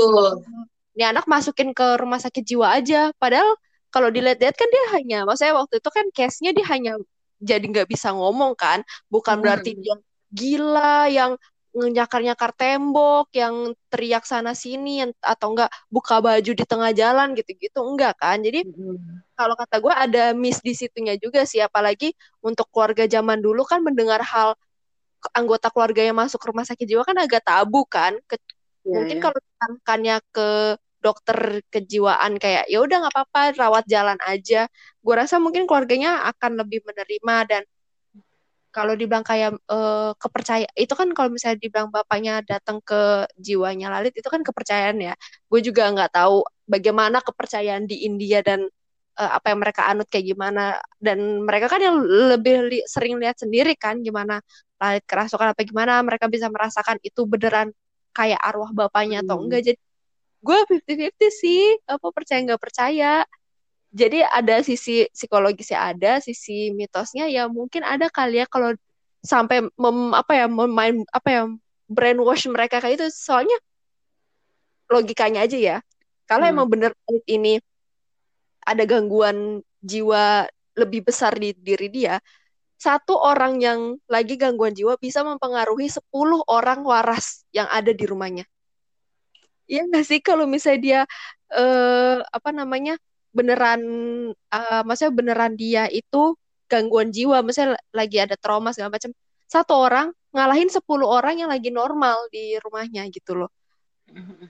Speaker 2: nih anak masukin ke rumah sakit jiwa aja. Padahal kalau dilihat-lihat kan dia hanya maksudnya waktu itu kan case-nya dia hanya jadi nggak bisa ngomong kan. Bukan
Speaker 1: Hmm.
Speaker 2: berarti dia gila yang nyakar-nyakar tembok yang teriak sana sini yang- atau enggak buka baju di tengah jalan gitu-gitu. Enggak kan? Jadi kalau kata gue ada miss di situnya juga sih. Apalagi untuk keluarga zaman dulu kan mendengar hal anggota keluarga yang masuk ke rumah sakit jiwa kan agak tabu kan? Ke-
Speaker 1: Iya,
Speaker 2: mungkin
Speaker 1: iya.
Speaker 2: kalau ditangkannya ke dokter kejiwaan kayak ya udah nggak apa-apa rawat jalan aja. Gue rasa mungkin keluarganya akan lebih menerima dan kalau dibilang kayak eh, kepercayaan itu kan kalau misalnya dibilang bapaknya datang ke jiwanya Lalit itu kan kepercayaan ya. Gue juga nggak tahu bagaimana kepercayaan di India dan eh, apa yang mereka anut kayak gimana. Dan mereka kan yang lebih li- sering lihat sendiri kan gimana Lalit kerasukan apa gimana. Mereka bisa merasakan itu beneran kayak arwah bapaknya atau
Speaker 1: Hmm.
Speaker 2: enggak. Jadi gue 50-50 sih. Apa percaya nggak percaya jadi ada sisi psikologisnya ada sisi mitosnya ya mungkin ada kali ya kalau sampai mem, apa ya memain apa ya brainwash mereka kayak itu soalnya logikanya aja ya kalau
Speaker 1: Hmm.
Speaker 2: emang bener ini ada gangguan jiwa lebih besar di diri dia satu orang yang lagi gangguan jiwa bisa mempengaruhi 10 orang waras yang ada di rumahnya. Iya nggak sih kalau misalnya dia eh, apa namanya beneran uh, maksudnya beneran dia itu gangguan jiwa, misalnya lagi ada trauma segala macam. Satu orang ngalahin 10 orang yang lagi normal di rumahnya gitu loh.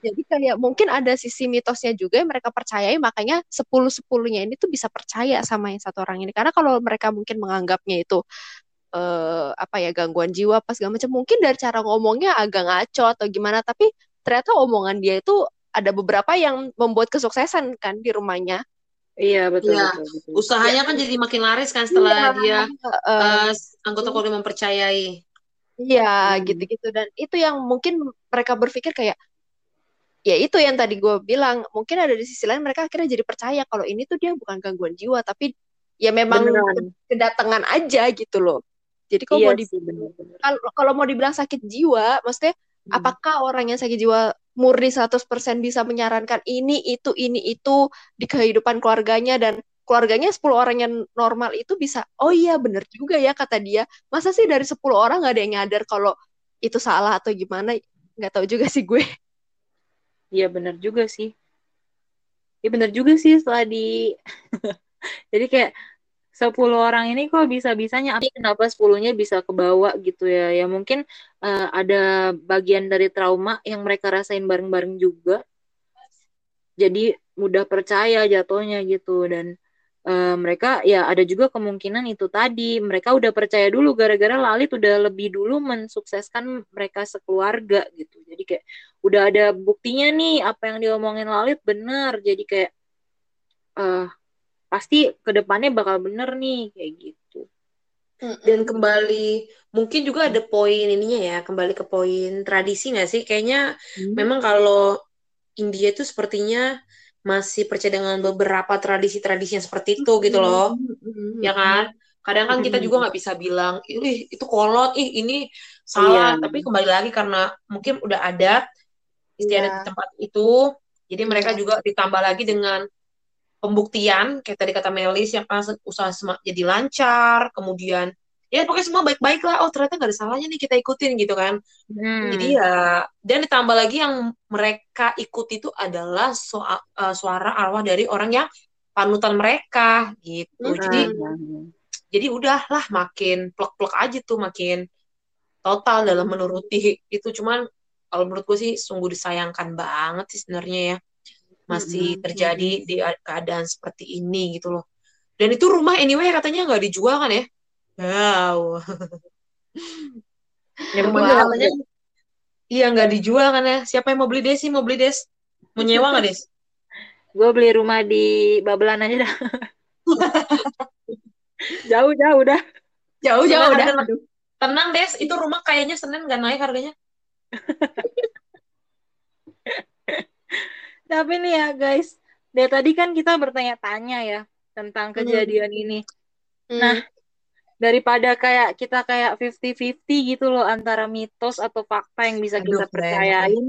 Speaker 2: Jadi kayak mungkin ada sisi mitosnya juga yang mereka percayai makanya sepuluh sepuluhnya ini tuh bisa percaya sama yang satu orang ini karena kalau mereka mungkin menganggapnya itu eh, apa ya gangguan jiwa pas segala macam mungkin dari cara ngomongnya agak ngaco atau gimana tapi ternyata omongan dia itu ada beberapa yang membuat kesuksesan kan di rumahnya
Speaker 1: Iya betul,
Speaker 4: Iya.
Speaker 1: betul, betul.
Speaker 4: Usahanya kan jadi makin laris kan setelah
Speaker 2: Iya,
Speaker 4: dia
Speaker 2: eh,
Speaker 4: eh, anggota keluarga mempercayai.
Speaker 2: Iya,
Speaker 1: Hmm.
Speaker 2: gitu-gitu dan itu yang mungkin mereka berpikir kayak ya itu yang tadi gue bilang mungkin ada di sisi lain mereka akhirnya jadi percaya kalau ini tuh dia bukan gangguan jiwa tapi ya memang
Speaker 1: Beneran.
Speaker 2: kedatangan aja gitu loh. Jadi kalau
Speaker 1: Iya
Speaker 2: mau di
Speaker 1: sih benar-benar.
Speaker 2: kalau kalau mau dibilang sakit jiwa, maksudnya
Speaker 1: Hmm.
Speaker 2: apakah orang yang sakit jiwa murni 100% bisa menyarankan ini itu ini itu di kehidupan keluarganya dan keluarganya 10 orang yang normal itu bisa oh iya bener juga ya kata dia. Masa sih dari 10 orang nggak ada yang nyadar kalau itu salah atau gimana? Nggak tahu juga sih gue.
Speaker 1: Iya benar juga sih. Iya benar juga sih setelah di jadi kayak 10 orang ini kok bisa-bisanya tapi kenapa 10-nya bisa kebawa gitu ya. Ya mungkin eh, ada bagian dari trauma yang mereka rasain bareng-bareng juga. Jadi mudah percaya jatuhnya gitu dan eh, mereka ya ada juga kemungkinan itu tadi mereka udah percaya dulu gara-gara Lalit udah lebih dulu mensukseskan mereka sekeluarga gitu. Jadi kayak udah ada buktinya nih apa yang diomongin Lalit bener. Jadi kayak eh pasti ke depannya bakal bener nih kayak gitu.
Speaker 4: Dan kembali mungkin juga ada poin ininya ya, kembali ke poin tradisi nggak sih? Kayaknya memang kalau India itu sepertinya masih percaya dengan beberapa tradisi-tradisi yang seperti itu gitu loh, ya kan? Kadang kan kita juga nggak bisa bilang, ih itu kolot, ih ini salah.
Speaker 1: Iya.
Speaker 4: Tapi kembali lagi karena mungkin udah ada istiadat
Speaker 2: Iya.
Speaker 4: tempat itu, jadi mereka
Speaker 2: Iya.
Speaker 4: juga ditambah lagi dengan pembuktian kayak tadi kata Melis yang kan usaha jadi lancar kemudian ya pokoknya semua baik-baik lah oh ternyata nggak ada salahnya nih kita ikutin gitu kan
Speaker 1: Hmm.
Speaker 4: jadi ya dan ditambah lagi yang mereka ikuti itu adalah soal eh, suara arwah dari orang yang panutan mereka gitu
Speaker 2: Hmm.
Speaker 4: jadi
Speaker 1: Hmm.
Speaker 4: jadi udahlah makin plek-plek aja tuh makin total dalam menuruti itu cuman kalau menurut gue sih sungguh disayangkan banget sih sebenarnya ya masih terjadi di keadaan seperti ini gitu loh. Dan itu rumah anyway katanya nggak dijual kan ya? Wow.
Speaker 1: Ya,
Speaker 4: rumahnya
Speaker 2: Wow.
Speaker 4: katanya? Iya nggak dijual kan ya? Siapa yang mau beli des sih? Mau beli des? Mau nyewa nggak des?
Speaker 1: Gue beli rumah di Babelan aja dah. jauh jauh dah.
Speaker 2: jauh jauh dah.
Speaker 4: tenang. tenang des. Itu rumah kayaknya senin nggak naik harganya
Speaker 1: Tapi nih ya guys, dari tadi kan kita bertanya-tanya ya tentang kejadian ini.
Speaker 2: Hmm.
Speaker 1: Nah, daripada kayak kita kayak 50-50 gitu loh antara mitos atau fakta yang bisa kita
Speaker 4: Aduh,
Speaker 1: percayain.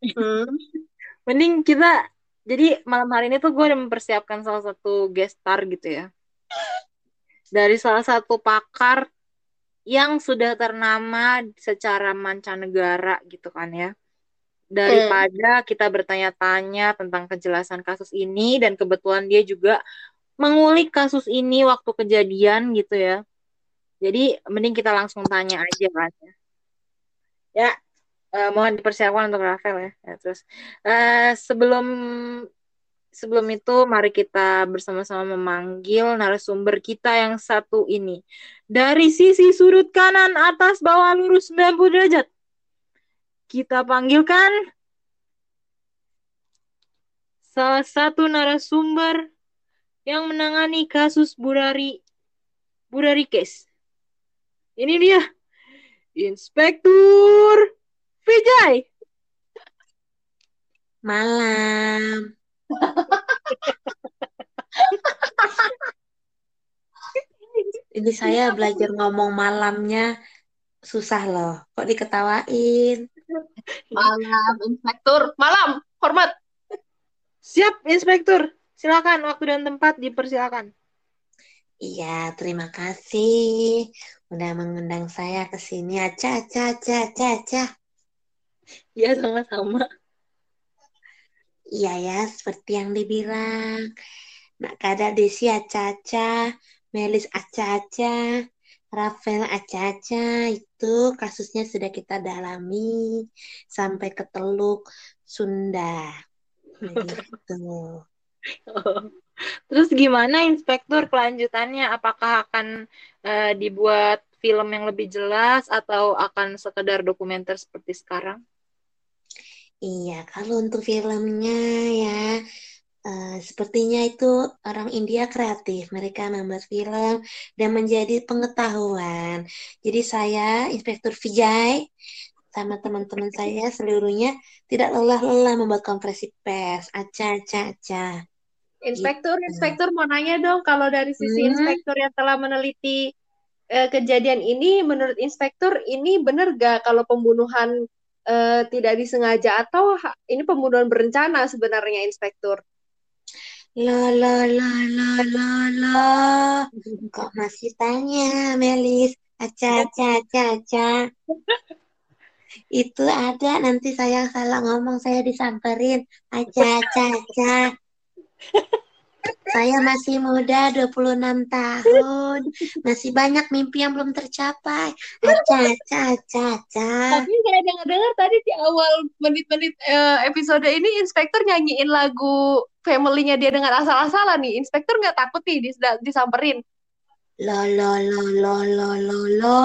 Speaker 2: Hmm.
Speaker 1: Mending kita jadi malam hari ini tuh gue udah mempersiapkan salah satu guest star gitu ya. Dari salah satu pakar yang sudah ternama secara mancanegara gitu kan ya. Daripada kita bertanya-tanya tentang kejelasan kasus ini dan kebetulan dia juga mengulik kasus ini waktu kejadian gitu ya. Jadi mending kita langsung tanya aja kan ya. Ya, eh, mohon dipersiapkan untuk Rafael ya. Ya, terus eh, sebelum sebelum itu mari kita bersama-sama memanggil narasumber kita yang satu ini. Dari sisi sudut kanan atas bawah lurus 90 derajat. Kita panggilkan salah satu narasumber yang menangani kasus Burari Burari case. Ini dia. Inspektur Vijay.
Speaker 4: malam ini saya belajar ngomong malamnya susah loh kok diketawain
Speaker 2: malam inspektur malam hormat
Speaker 1: Siap, Inspektur. Silakan waktu dan tempat dipersilakan.
Speaker 3: Iya, terima kasih udah mengundang saya ke sini. Aca, aca, aca, aca, aca.
Speaker 1: Ya, sama-sama.
Speaker 3: Iya ya, seperti yang dibilang. Nak kada Desi aca-aca, Melis aca-aca, Rafael aca-aca, itu kasusnya sudah kita dalami sampai ke Teluk Sunda. Begitu.
Speaker 1: Terus gimana inspektur kelanjutannya? Apakah akan eh, dibuat film yang lebih jelas atau akan sekedar dokumenter seperti sekarang?
Speaker 3: Iya, kalau untuk filmnya ya, eh, sepertinya itu orang India kreatif. Mereka membuat film dan menjadi pengetahuan. Jadi saya, Inspektur Vijay, sama teman-teman saya seluruhnya tidak lelah-lelah membuat konferensi pers. Aca, aca, aca.
Speaker 2: Inspektur,
Speaker 3: Gitu.
Speaker 2: inspektur mau nanya dong, kalau dari sisi
Speaker 3: Hmm.
Speaker 2: inspektur yang telah meneliti eh, kejadian ini, menurut inspektur ini benar gak kalau pembunuhan eh, tidak disengaja atau ini pembunuhan berencana sebenarnya inspektur?
Speaker 3: Lo, lo, lo, lo, lo, lo. Kok masih tanya, Melis? Aca, aca, aca, aca. Itu ada, nanti saya salah ngomong, saya disamperin. Aca, aca, aca. Saya masih muda, 26 tahun. Masih banyak mimpi yang belum tercapai. Aca, aca, aca, aca.
Speaker 2: Tapi saya dengar-dengar tadi di awal menit-menit eh, episode ini inspektur nyanyiin lagu family-nya dia dengan asal-asalan nih. Inspektur nggak takut nih dis- disamperin?
Speaker 3: Lo, lo, lo, lo, lo, lo, lo.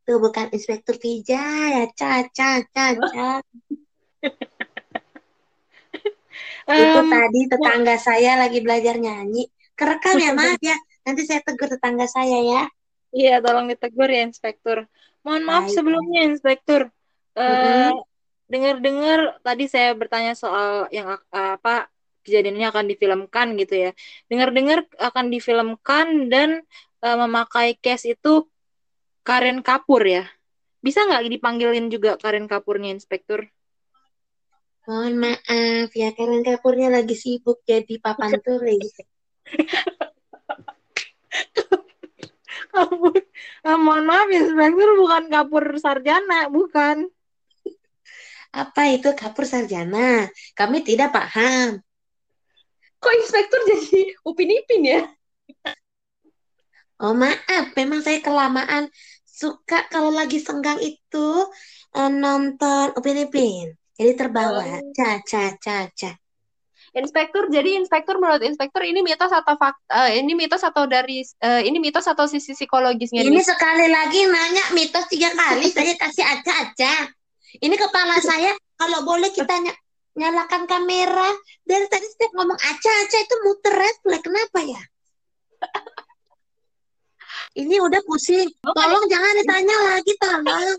Speaker 3: Itu bukan Inspektur Vijay. Aca, aca, aca, aca. Itu
Speaker 1: Em,
Speaker 3: tadi tetangga saya lagi belajar nyanyi. Kerekam ya, maaf ya. Nanti saya tegur tetangga saya ya.
Speaker 1: Iya, tolong ditegur ya, Inspektur. Mohon maaf
Speaker 3: Baik.
Speaker 1: sebelumnya, Inspektur. Eh,
Speaker 3: Mm-mm.
Speaker 1: dengar-dengar tadi saya bertanya soal yang apa kejadiannya akan difilmkan gitu ya. Dengar-dengar akan difilmkan dan eh, memakai case itu Karen Kapur ya. Bisa nggak dipanggilin juga Karen Kapurnya, Inspektur?
Speaker 3: Mohon maaf ya, Karen Kapurnya lagi sibuk jadi papan tulis.
Speaker 1: Kapur. Eh, mohon maaf, Inspektur bukan Kapur Sarjana, bukan.
Speaker 3: Apa itu Kapur Sarjana? Kami tidak paham.
Speaker 2: Kok inspektur jadi upin ipin ya?
Speaker 3: Oh maaf, memang saya kelamaan suka kalau lagi senggang itu eh, nonton Upin Ipin. Jadi terbawa.
Speaker 2: Oh.
Speaker 3: Ca, ca, ca, ca.
Speaker 2: Inspektur, jadi inspektur menurut inspektur ini mitos atau fakta? ini mitos atau dari eh, ini mitos atau sisi psikologisnya
Speaker 3: Ini
Speaker 2: nih?
Speaker 3: sekali lagi nanya mitos tiga kali, saya kasih aca-aca. Ini kepala saya, kalau boleh kita nyalakan kamera. Dari tadi setiap ngomong aca-aca itu muter refleks. Kenapa ya? Ini udah pusing. Tolong jangan ditanya lagi, tolong.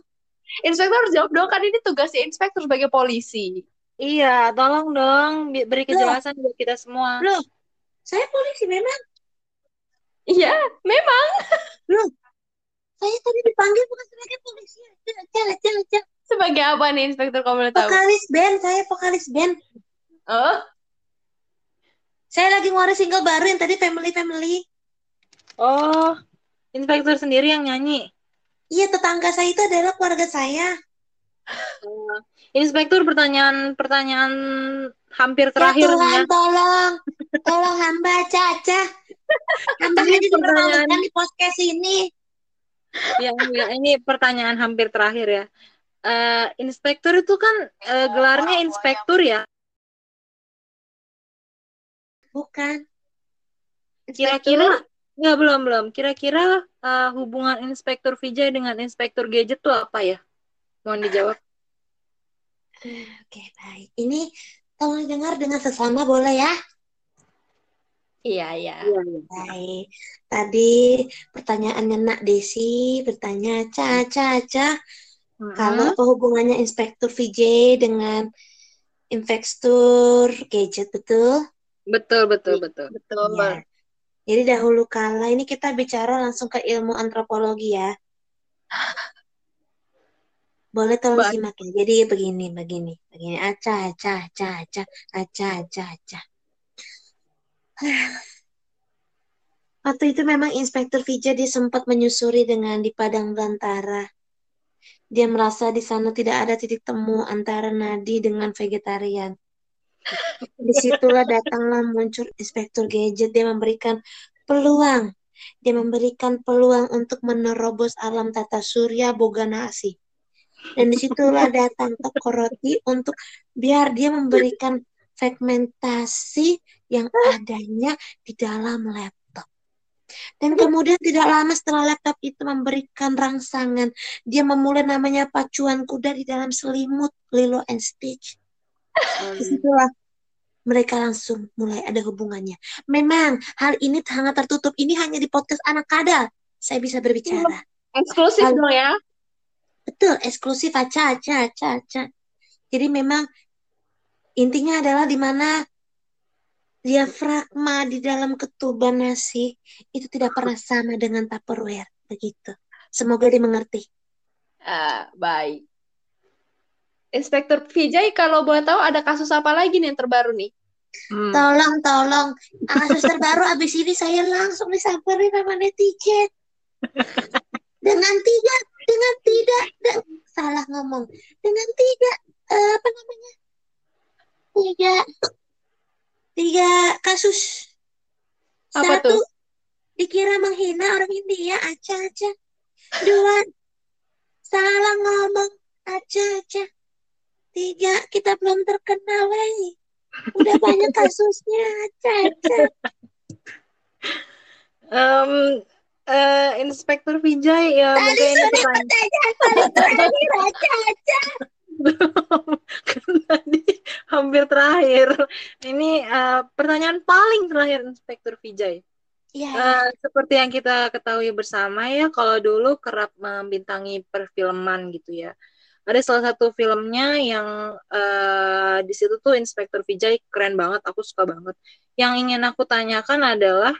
Speaker 2: Inspektur harus jawab dong, kan ini tugasnya inspektur sebagai polisi.
Speaker 1: Iya, tolong dong beri kejelasan buat kita semua.
Speaker 3: Loh, saya polisi memang.
Speaker 2: Iya, memang.
Speaker 3: Saya tadi dipanggil bukan sebagai polisi. Aca, aca, aca.
Speaker 2: Sebagai apa nih inspektur kamu boleh tahu?
Speaker 3: Vokalis band, saya vokalis band.
Speaker 2: Oh,
Speaker 3: Saya lagi ngeluarin single baru yang tadi Family Family.
Speaker 1: Oh, Inspektur sendiri yang nyanyi.
Speaker 3: Iya, tetangga saya itu adalah keluarga saya.
Speaker 1: Eh, Inspektur pertanyaan pertanyaan hampir
Speaker 3: Ya
Speaker 1: terakhir ya.
Speaker 3: Tuhan, tolong. Tolong hamba Caca. Hamba
Speaker 1: Ini pertanyaan.
Speaker 3: di podcast ini.
Speaker 1: Ya, ya, ini pertanyaan hampir terakhir ya. Eh, inspektur itu kan eh, gelarnya inspektur ya.
Speaker 3: Bukan.
Speaker 1: Kira-kira nggak belum belum. Kira-kira eh, hubungan Inspektur Vijay dengan Inspektur Gadget tuh apa ya? Mohon dijawab.
Speaker 3: Oke, baik. Ini tolong dengar dengan sesama boleh ya?
Speaker 2: iya, iya.
Speaker 3: Baik. Tadi pertanyaannya Nak Desi bertanya, Ca, Ca, Ca,
Speaker 1: Mm-mm.
Speaker 3: kalau apa hubungannya Inspektur VJ dengan Inspektur Gadget, betul?
Speaker 1: betul betul betul.
Speaker 2: Betul.
Speaker 3: Iya. Jadi dahulu kala ini kita bicara langsung ke ilmu antropologi ya. Boleh tolong simak ya. Jadi begini, begini, begini. Aca, aca, aca, aca, aca, aca, aca. Waktu itu memang Inspektur Vija dia sempat menyusuri dengan di padang belantara. Dia merasa di sana tidak ada titik temu antara Nadi dengan vegetarian. Di situlah datanglah muncul Inspektur Gadget. Dia memberikan peluang. Dia memberikan peluang untuk menerobos alam tata surya boga nasi. Dan di situlah datang Toko Roti untuk biar dia memberikan fragmentasi yang adanya di dalam laptop. Dan kemudian tidak lama setelah laptop itu memberikan rangsangan, dia memulai namanya pacuan kuda di dalam selimut Lilo and Stitch. Di situlah mereka langsung mulai ada hubungannya. Memang hal ini sangat tertutup. Ini hanya di podcast anak kadal. Saya bisa berbicara.
Speaker 2: Eksklusif dong ya.
Speaker 3: Betul, eksklusif aca, aca, aca, aca. Jadi memang intinya adalah di mana diafragma di dalam ketuban nasi itu tidak pernah sama dengan Tupperware. Begitu. Semoga dimengerti.
Speaker 2: Ah, baik. Inspektur Vijay, kalau boleh tahu ada kasus apa lagi nih yang terbaru nih?
Speaker 1: Hmm.
Speaker 3: Tolong, tolong. Kasus terbaru abis ini saya langsung disamperin sama netizen. Dengan tiga, dengan tidak, de- salah ngomong. Dengan tiga, eh, apa namanya? Tiga, tiga kasus.
Speaker 2: Apa
Speaker 3: Satu,
Speaker 2: tuh?
Speaker 3: dikira menghina orang India, aja-aja. Dua, salah ngomong, aja-aja. Tiga, kita belum terkenal, wey. Udah banyak kasusnya, aja-aja.
Speaker 1: Em, eh, Inspektur Vijay ya
Speaker 3: Tadi
Speaker 1: mungkin
Speaker 3: sudah
Speaker 1: pertanyaan
Speaker 3: paling terakhir,
Speaker 1: kan tadi hampir terakhir. Ini eh, pertanyaan paling terakhir Inspektur Vijay. Eh, seperti yang kita ketahui bersama ya, kalau dulu kerap membintangi perfilman gitu ya. Ada salah satu filmnya yang eh, di situ tuh Inspektur Vijay keren banget, aku suka banget. Yang ingin aku tanyakan adalah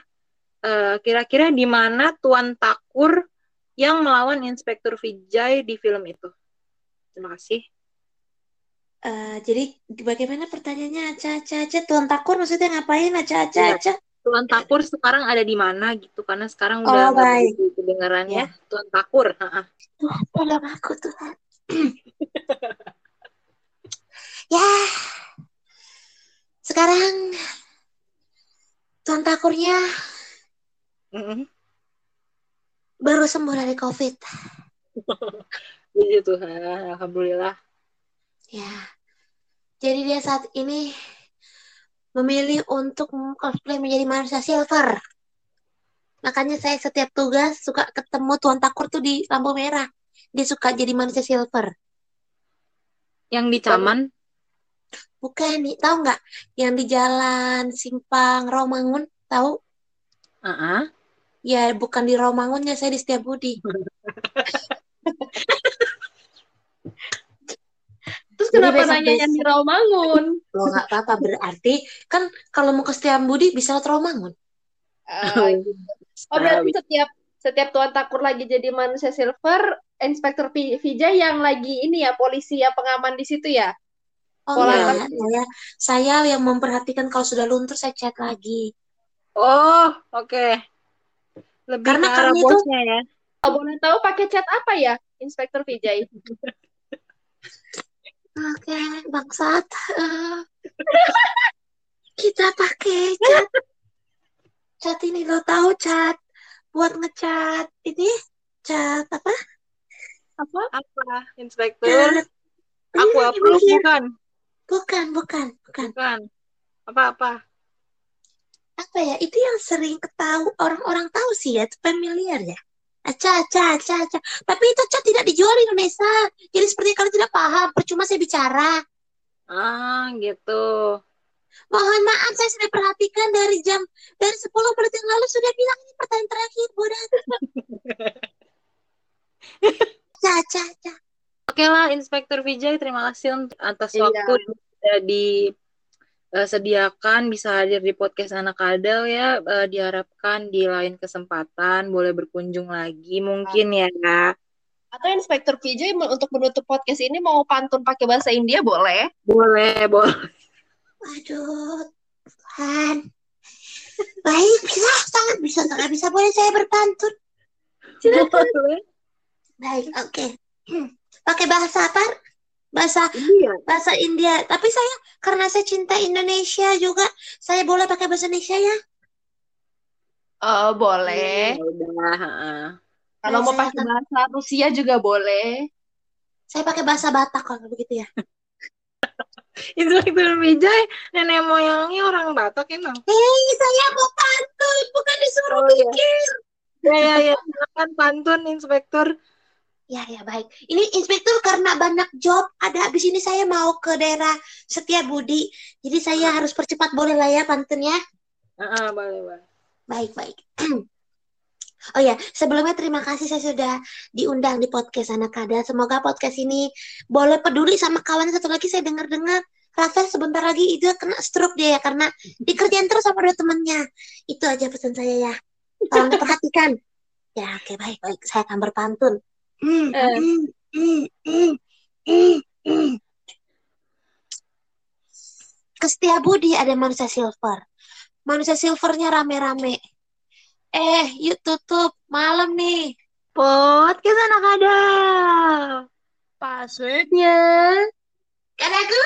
Speaker 1: eh, kira-kira di mana Tuan Takur yang melawan Inspektur Vijay di film itu? Terima kasih.
Speaker 3: Eh, jadi bagaimana pertanyaannya, aja-aja? Tuan Takur maksudnya ngapain,
Speaker 1: Iya.
Speaker 3: aja-aja?
Speaker 1: Tuan Takur sekarang ada di mana gitu? Karena sekarang
Speaker 3: Oh,
Speaker 1: udah nggak
Speaker 3: baik.
Speaker 1: begitu kedengaran
Speaker 3: Ya.
Speaker 1: ya. Tuan Takur.
Speaker 3: Tuhan, tolong aku, Tuhan. ya, sekarang Tuan Takurnya
Speaker 1: Mm-mm.
Speaker 3: baru sembuh dari COVID.
Speaker 1: Puji Tuhan, alhamdulillah.
Speaker 3: Ya, jadi dia saat ini memilih untuk cosplay menjadi manusia silver. Makanya saya setiap tugas suka ketemu Tuan Takur tuh di lampu merah. Dia suka jadi manusia silver.
Speaker 1: Yang di Caman,
Speaker 3: Bukan nih, tahu nggak? Yang di jalan Simpang Romangun, tahu?
Speaker 1: ah,
Speaker 3: Ya, bukan di Romangunnya, saya di Setiabudi.
Speaker 2: Terus
Speaker 3: Jadi
Speaker 2: kenapa nanya yang di Rawamangun?
Speaker 3: Loh, nggak apa-apa. Berarti kan kalau mau ke Setiabudi bisa lewat Romangun.
Speaker 2: Ah, Oh berarti setiap setiap Tuan Takur lagi jadi manusia silver, Inspektur Vi- Vijay yang lagi ini ya polisi ya pengaman di situ ya.
Speaker 3: Oh
Speaker 2: Pola
Speaker 3: enggak, saya, saya yang memperhatikan kalau sudah luntur saya chat lagi.
Speaker 1: Oh, oke. Lebih
Speaker 3: Karena
Speaker 1: ke
Speaker 3: kami itu-
Speaker 1: bosnya ya.
Speaker 2: Kalau boleh tahu pakai chat apa ya, Inspektur Vijay?
Speaker 3: Oke, bangsat. Kita pakai chat. Chat ini lo tahu chat buat ngechat ini chat apa?
Speaker 2: Apa?
Speaker 1: Apa, Inspektur? Aku approve
Speaker 3: iya.
Speaker 1: bukan?
Speaker 3: Bukan, bukan, bukan.
Speaker 1: Bukan. Apa-apa?
Speaker 3: Apa ya? Itu yang sering ketahu orang-orang tahu sih ya, familiar ya. Aca, aca, aca, aca. Tapi itu chat tidak dijual di Indonesia. Jadi seperti kalian tidak paham, percuma saya bicara.
Speaker 1: Ah, gitu.
Speaker 3: Mohon maaf, saya sudah perhatikan dari jam dari 10 menit yang lalu sudah bilang ini pertanyaan terakhir, bodoh. Ca, ca, ca.
Speaker 1: Oke lah, Inspektur Vijay, terima kasih untuk atas
Speaker 2: Iya.
Speaker 1: waktu yang sudah disediakan bisa hadir di podcast Anak Kadal ya. Eh, diharapkan di lain kesempatan boleh berkunjung lagi mungkin ya.
Speaker 2: Atau Inspektur mau- untuk menutup podcast ini mau pantun pakai bahasa India boleh?
Speaker 1: Boleh, boleh.
Speaker 3: Waduh, Tuhan. Baik, bisa, sangat bisa, sangat bisa. Boleh saya berpantun? Baik, oke. Hmm. Pakai bahasa apa? Bahasa
Speaker 1: Iya.
Speaker 3: bahasa India. Tapi saya karena saya cinta Indonesia juga, saya boleh pakai bahasa Indonesia ya?
Speaker 2: Eh, boleh.
Speaker 1: Ya udah, heeh.
Speaker 2: Kalau mau pakai bahasa Rusia juga boleh.
Speaker 3: Saya pakai bahasa Batak kalau begitu ya.
Speaker 1: Inspektur Wijay, nenek moyangnya orang Batak emang.
Speaker 3: Hei, saya mau pantun, bukan disuruh
Speaker 1: Oh, iya.
Speaker 3: mikir.
Speaker 1: Ya, ya, ya. Silakan pantun, Inspektur.
Speaker 3: Ya, ya, baik. Ini inspektur karena banyak job, ada habis ini saya mau ke daerah Setiabudi. Jadi saya harus percepat, boleh lah ya pantunnya?
Speaker 1: Heeh, boleh, boleh.
Speaker 3: Baik, baik. Oh ya, sebelumnya terima kasih saya sudah diundang di podcast Anak Kada. Semoga podcast ini boleh peduli sama kawan satu lagi saya dengar-dengar Rafael sebentar lagi itu kena stroke dia ya karena dikerjain terus sama dua temennya. Itu aja pesan saya ya. Tolong diperhatikan. Ya, oke baik baik. Saya akan berpantun. Ke Setiabudi ada manusia silver. Manusia silvernya rame-rame. Eh, yuk tutup. Malam nih.
Speaker 1: Podcast anak ada.
Speaker 2: Passwordnya.
Speaker 3: Kadaku,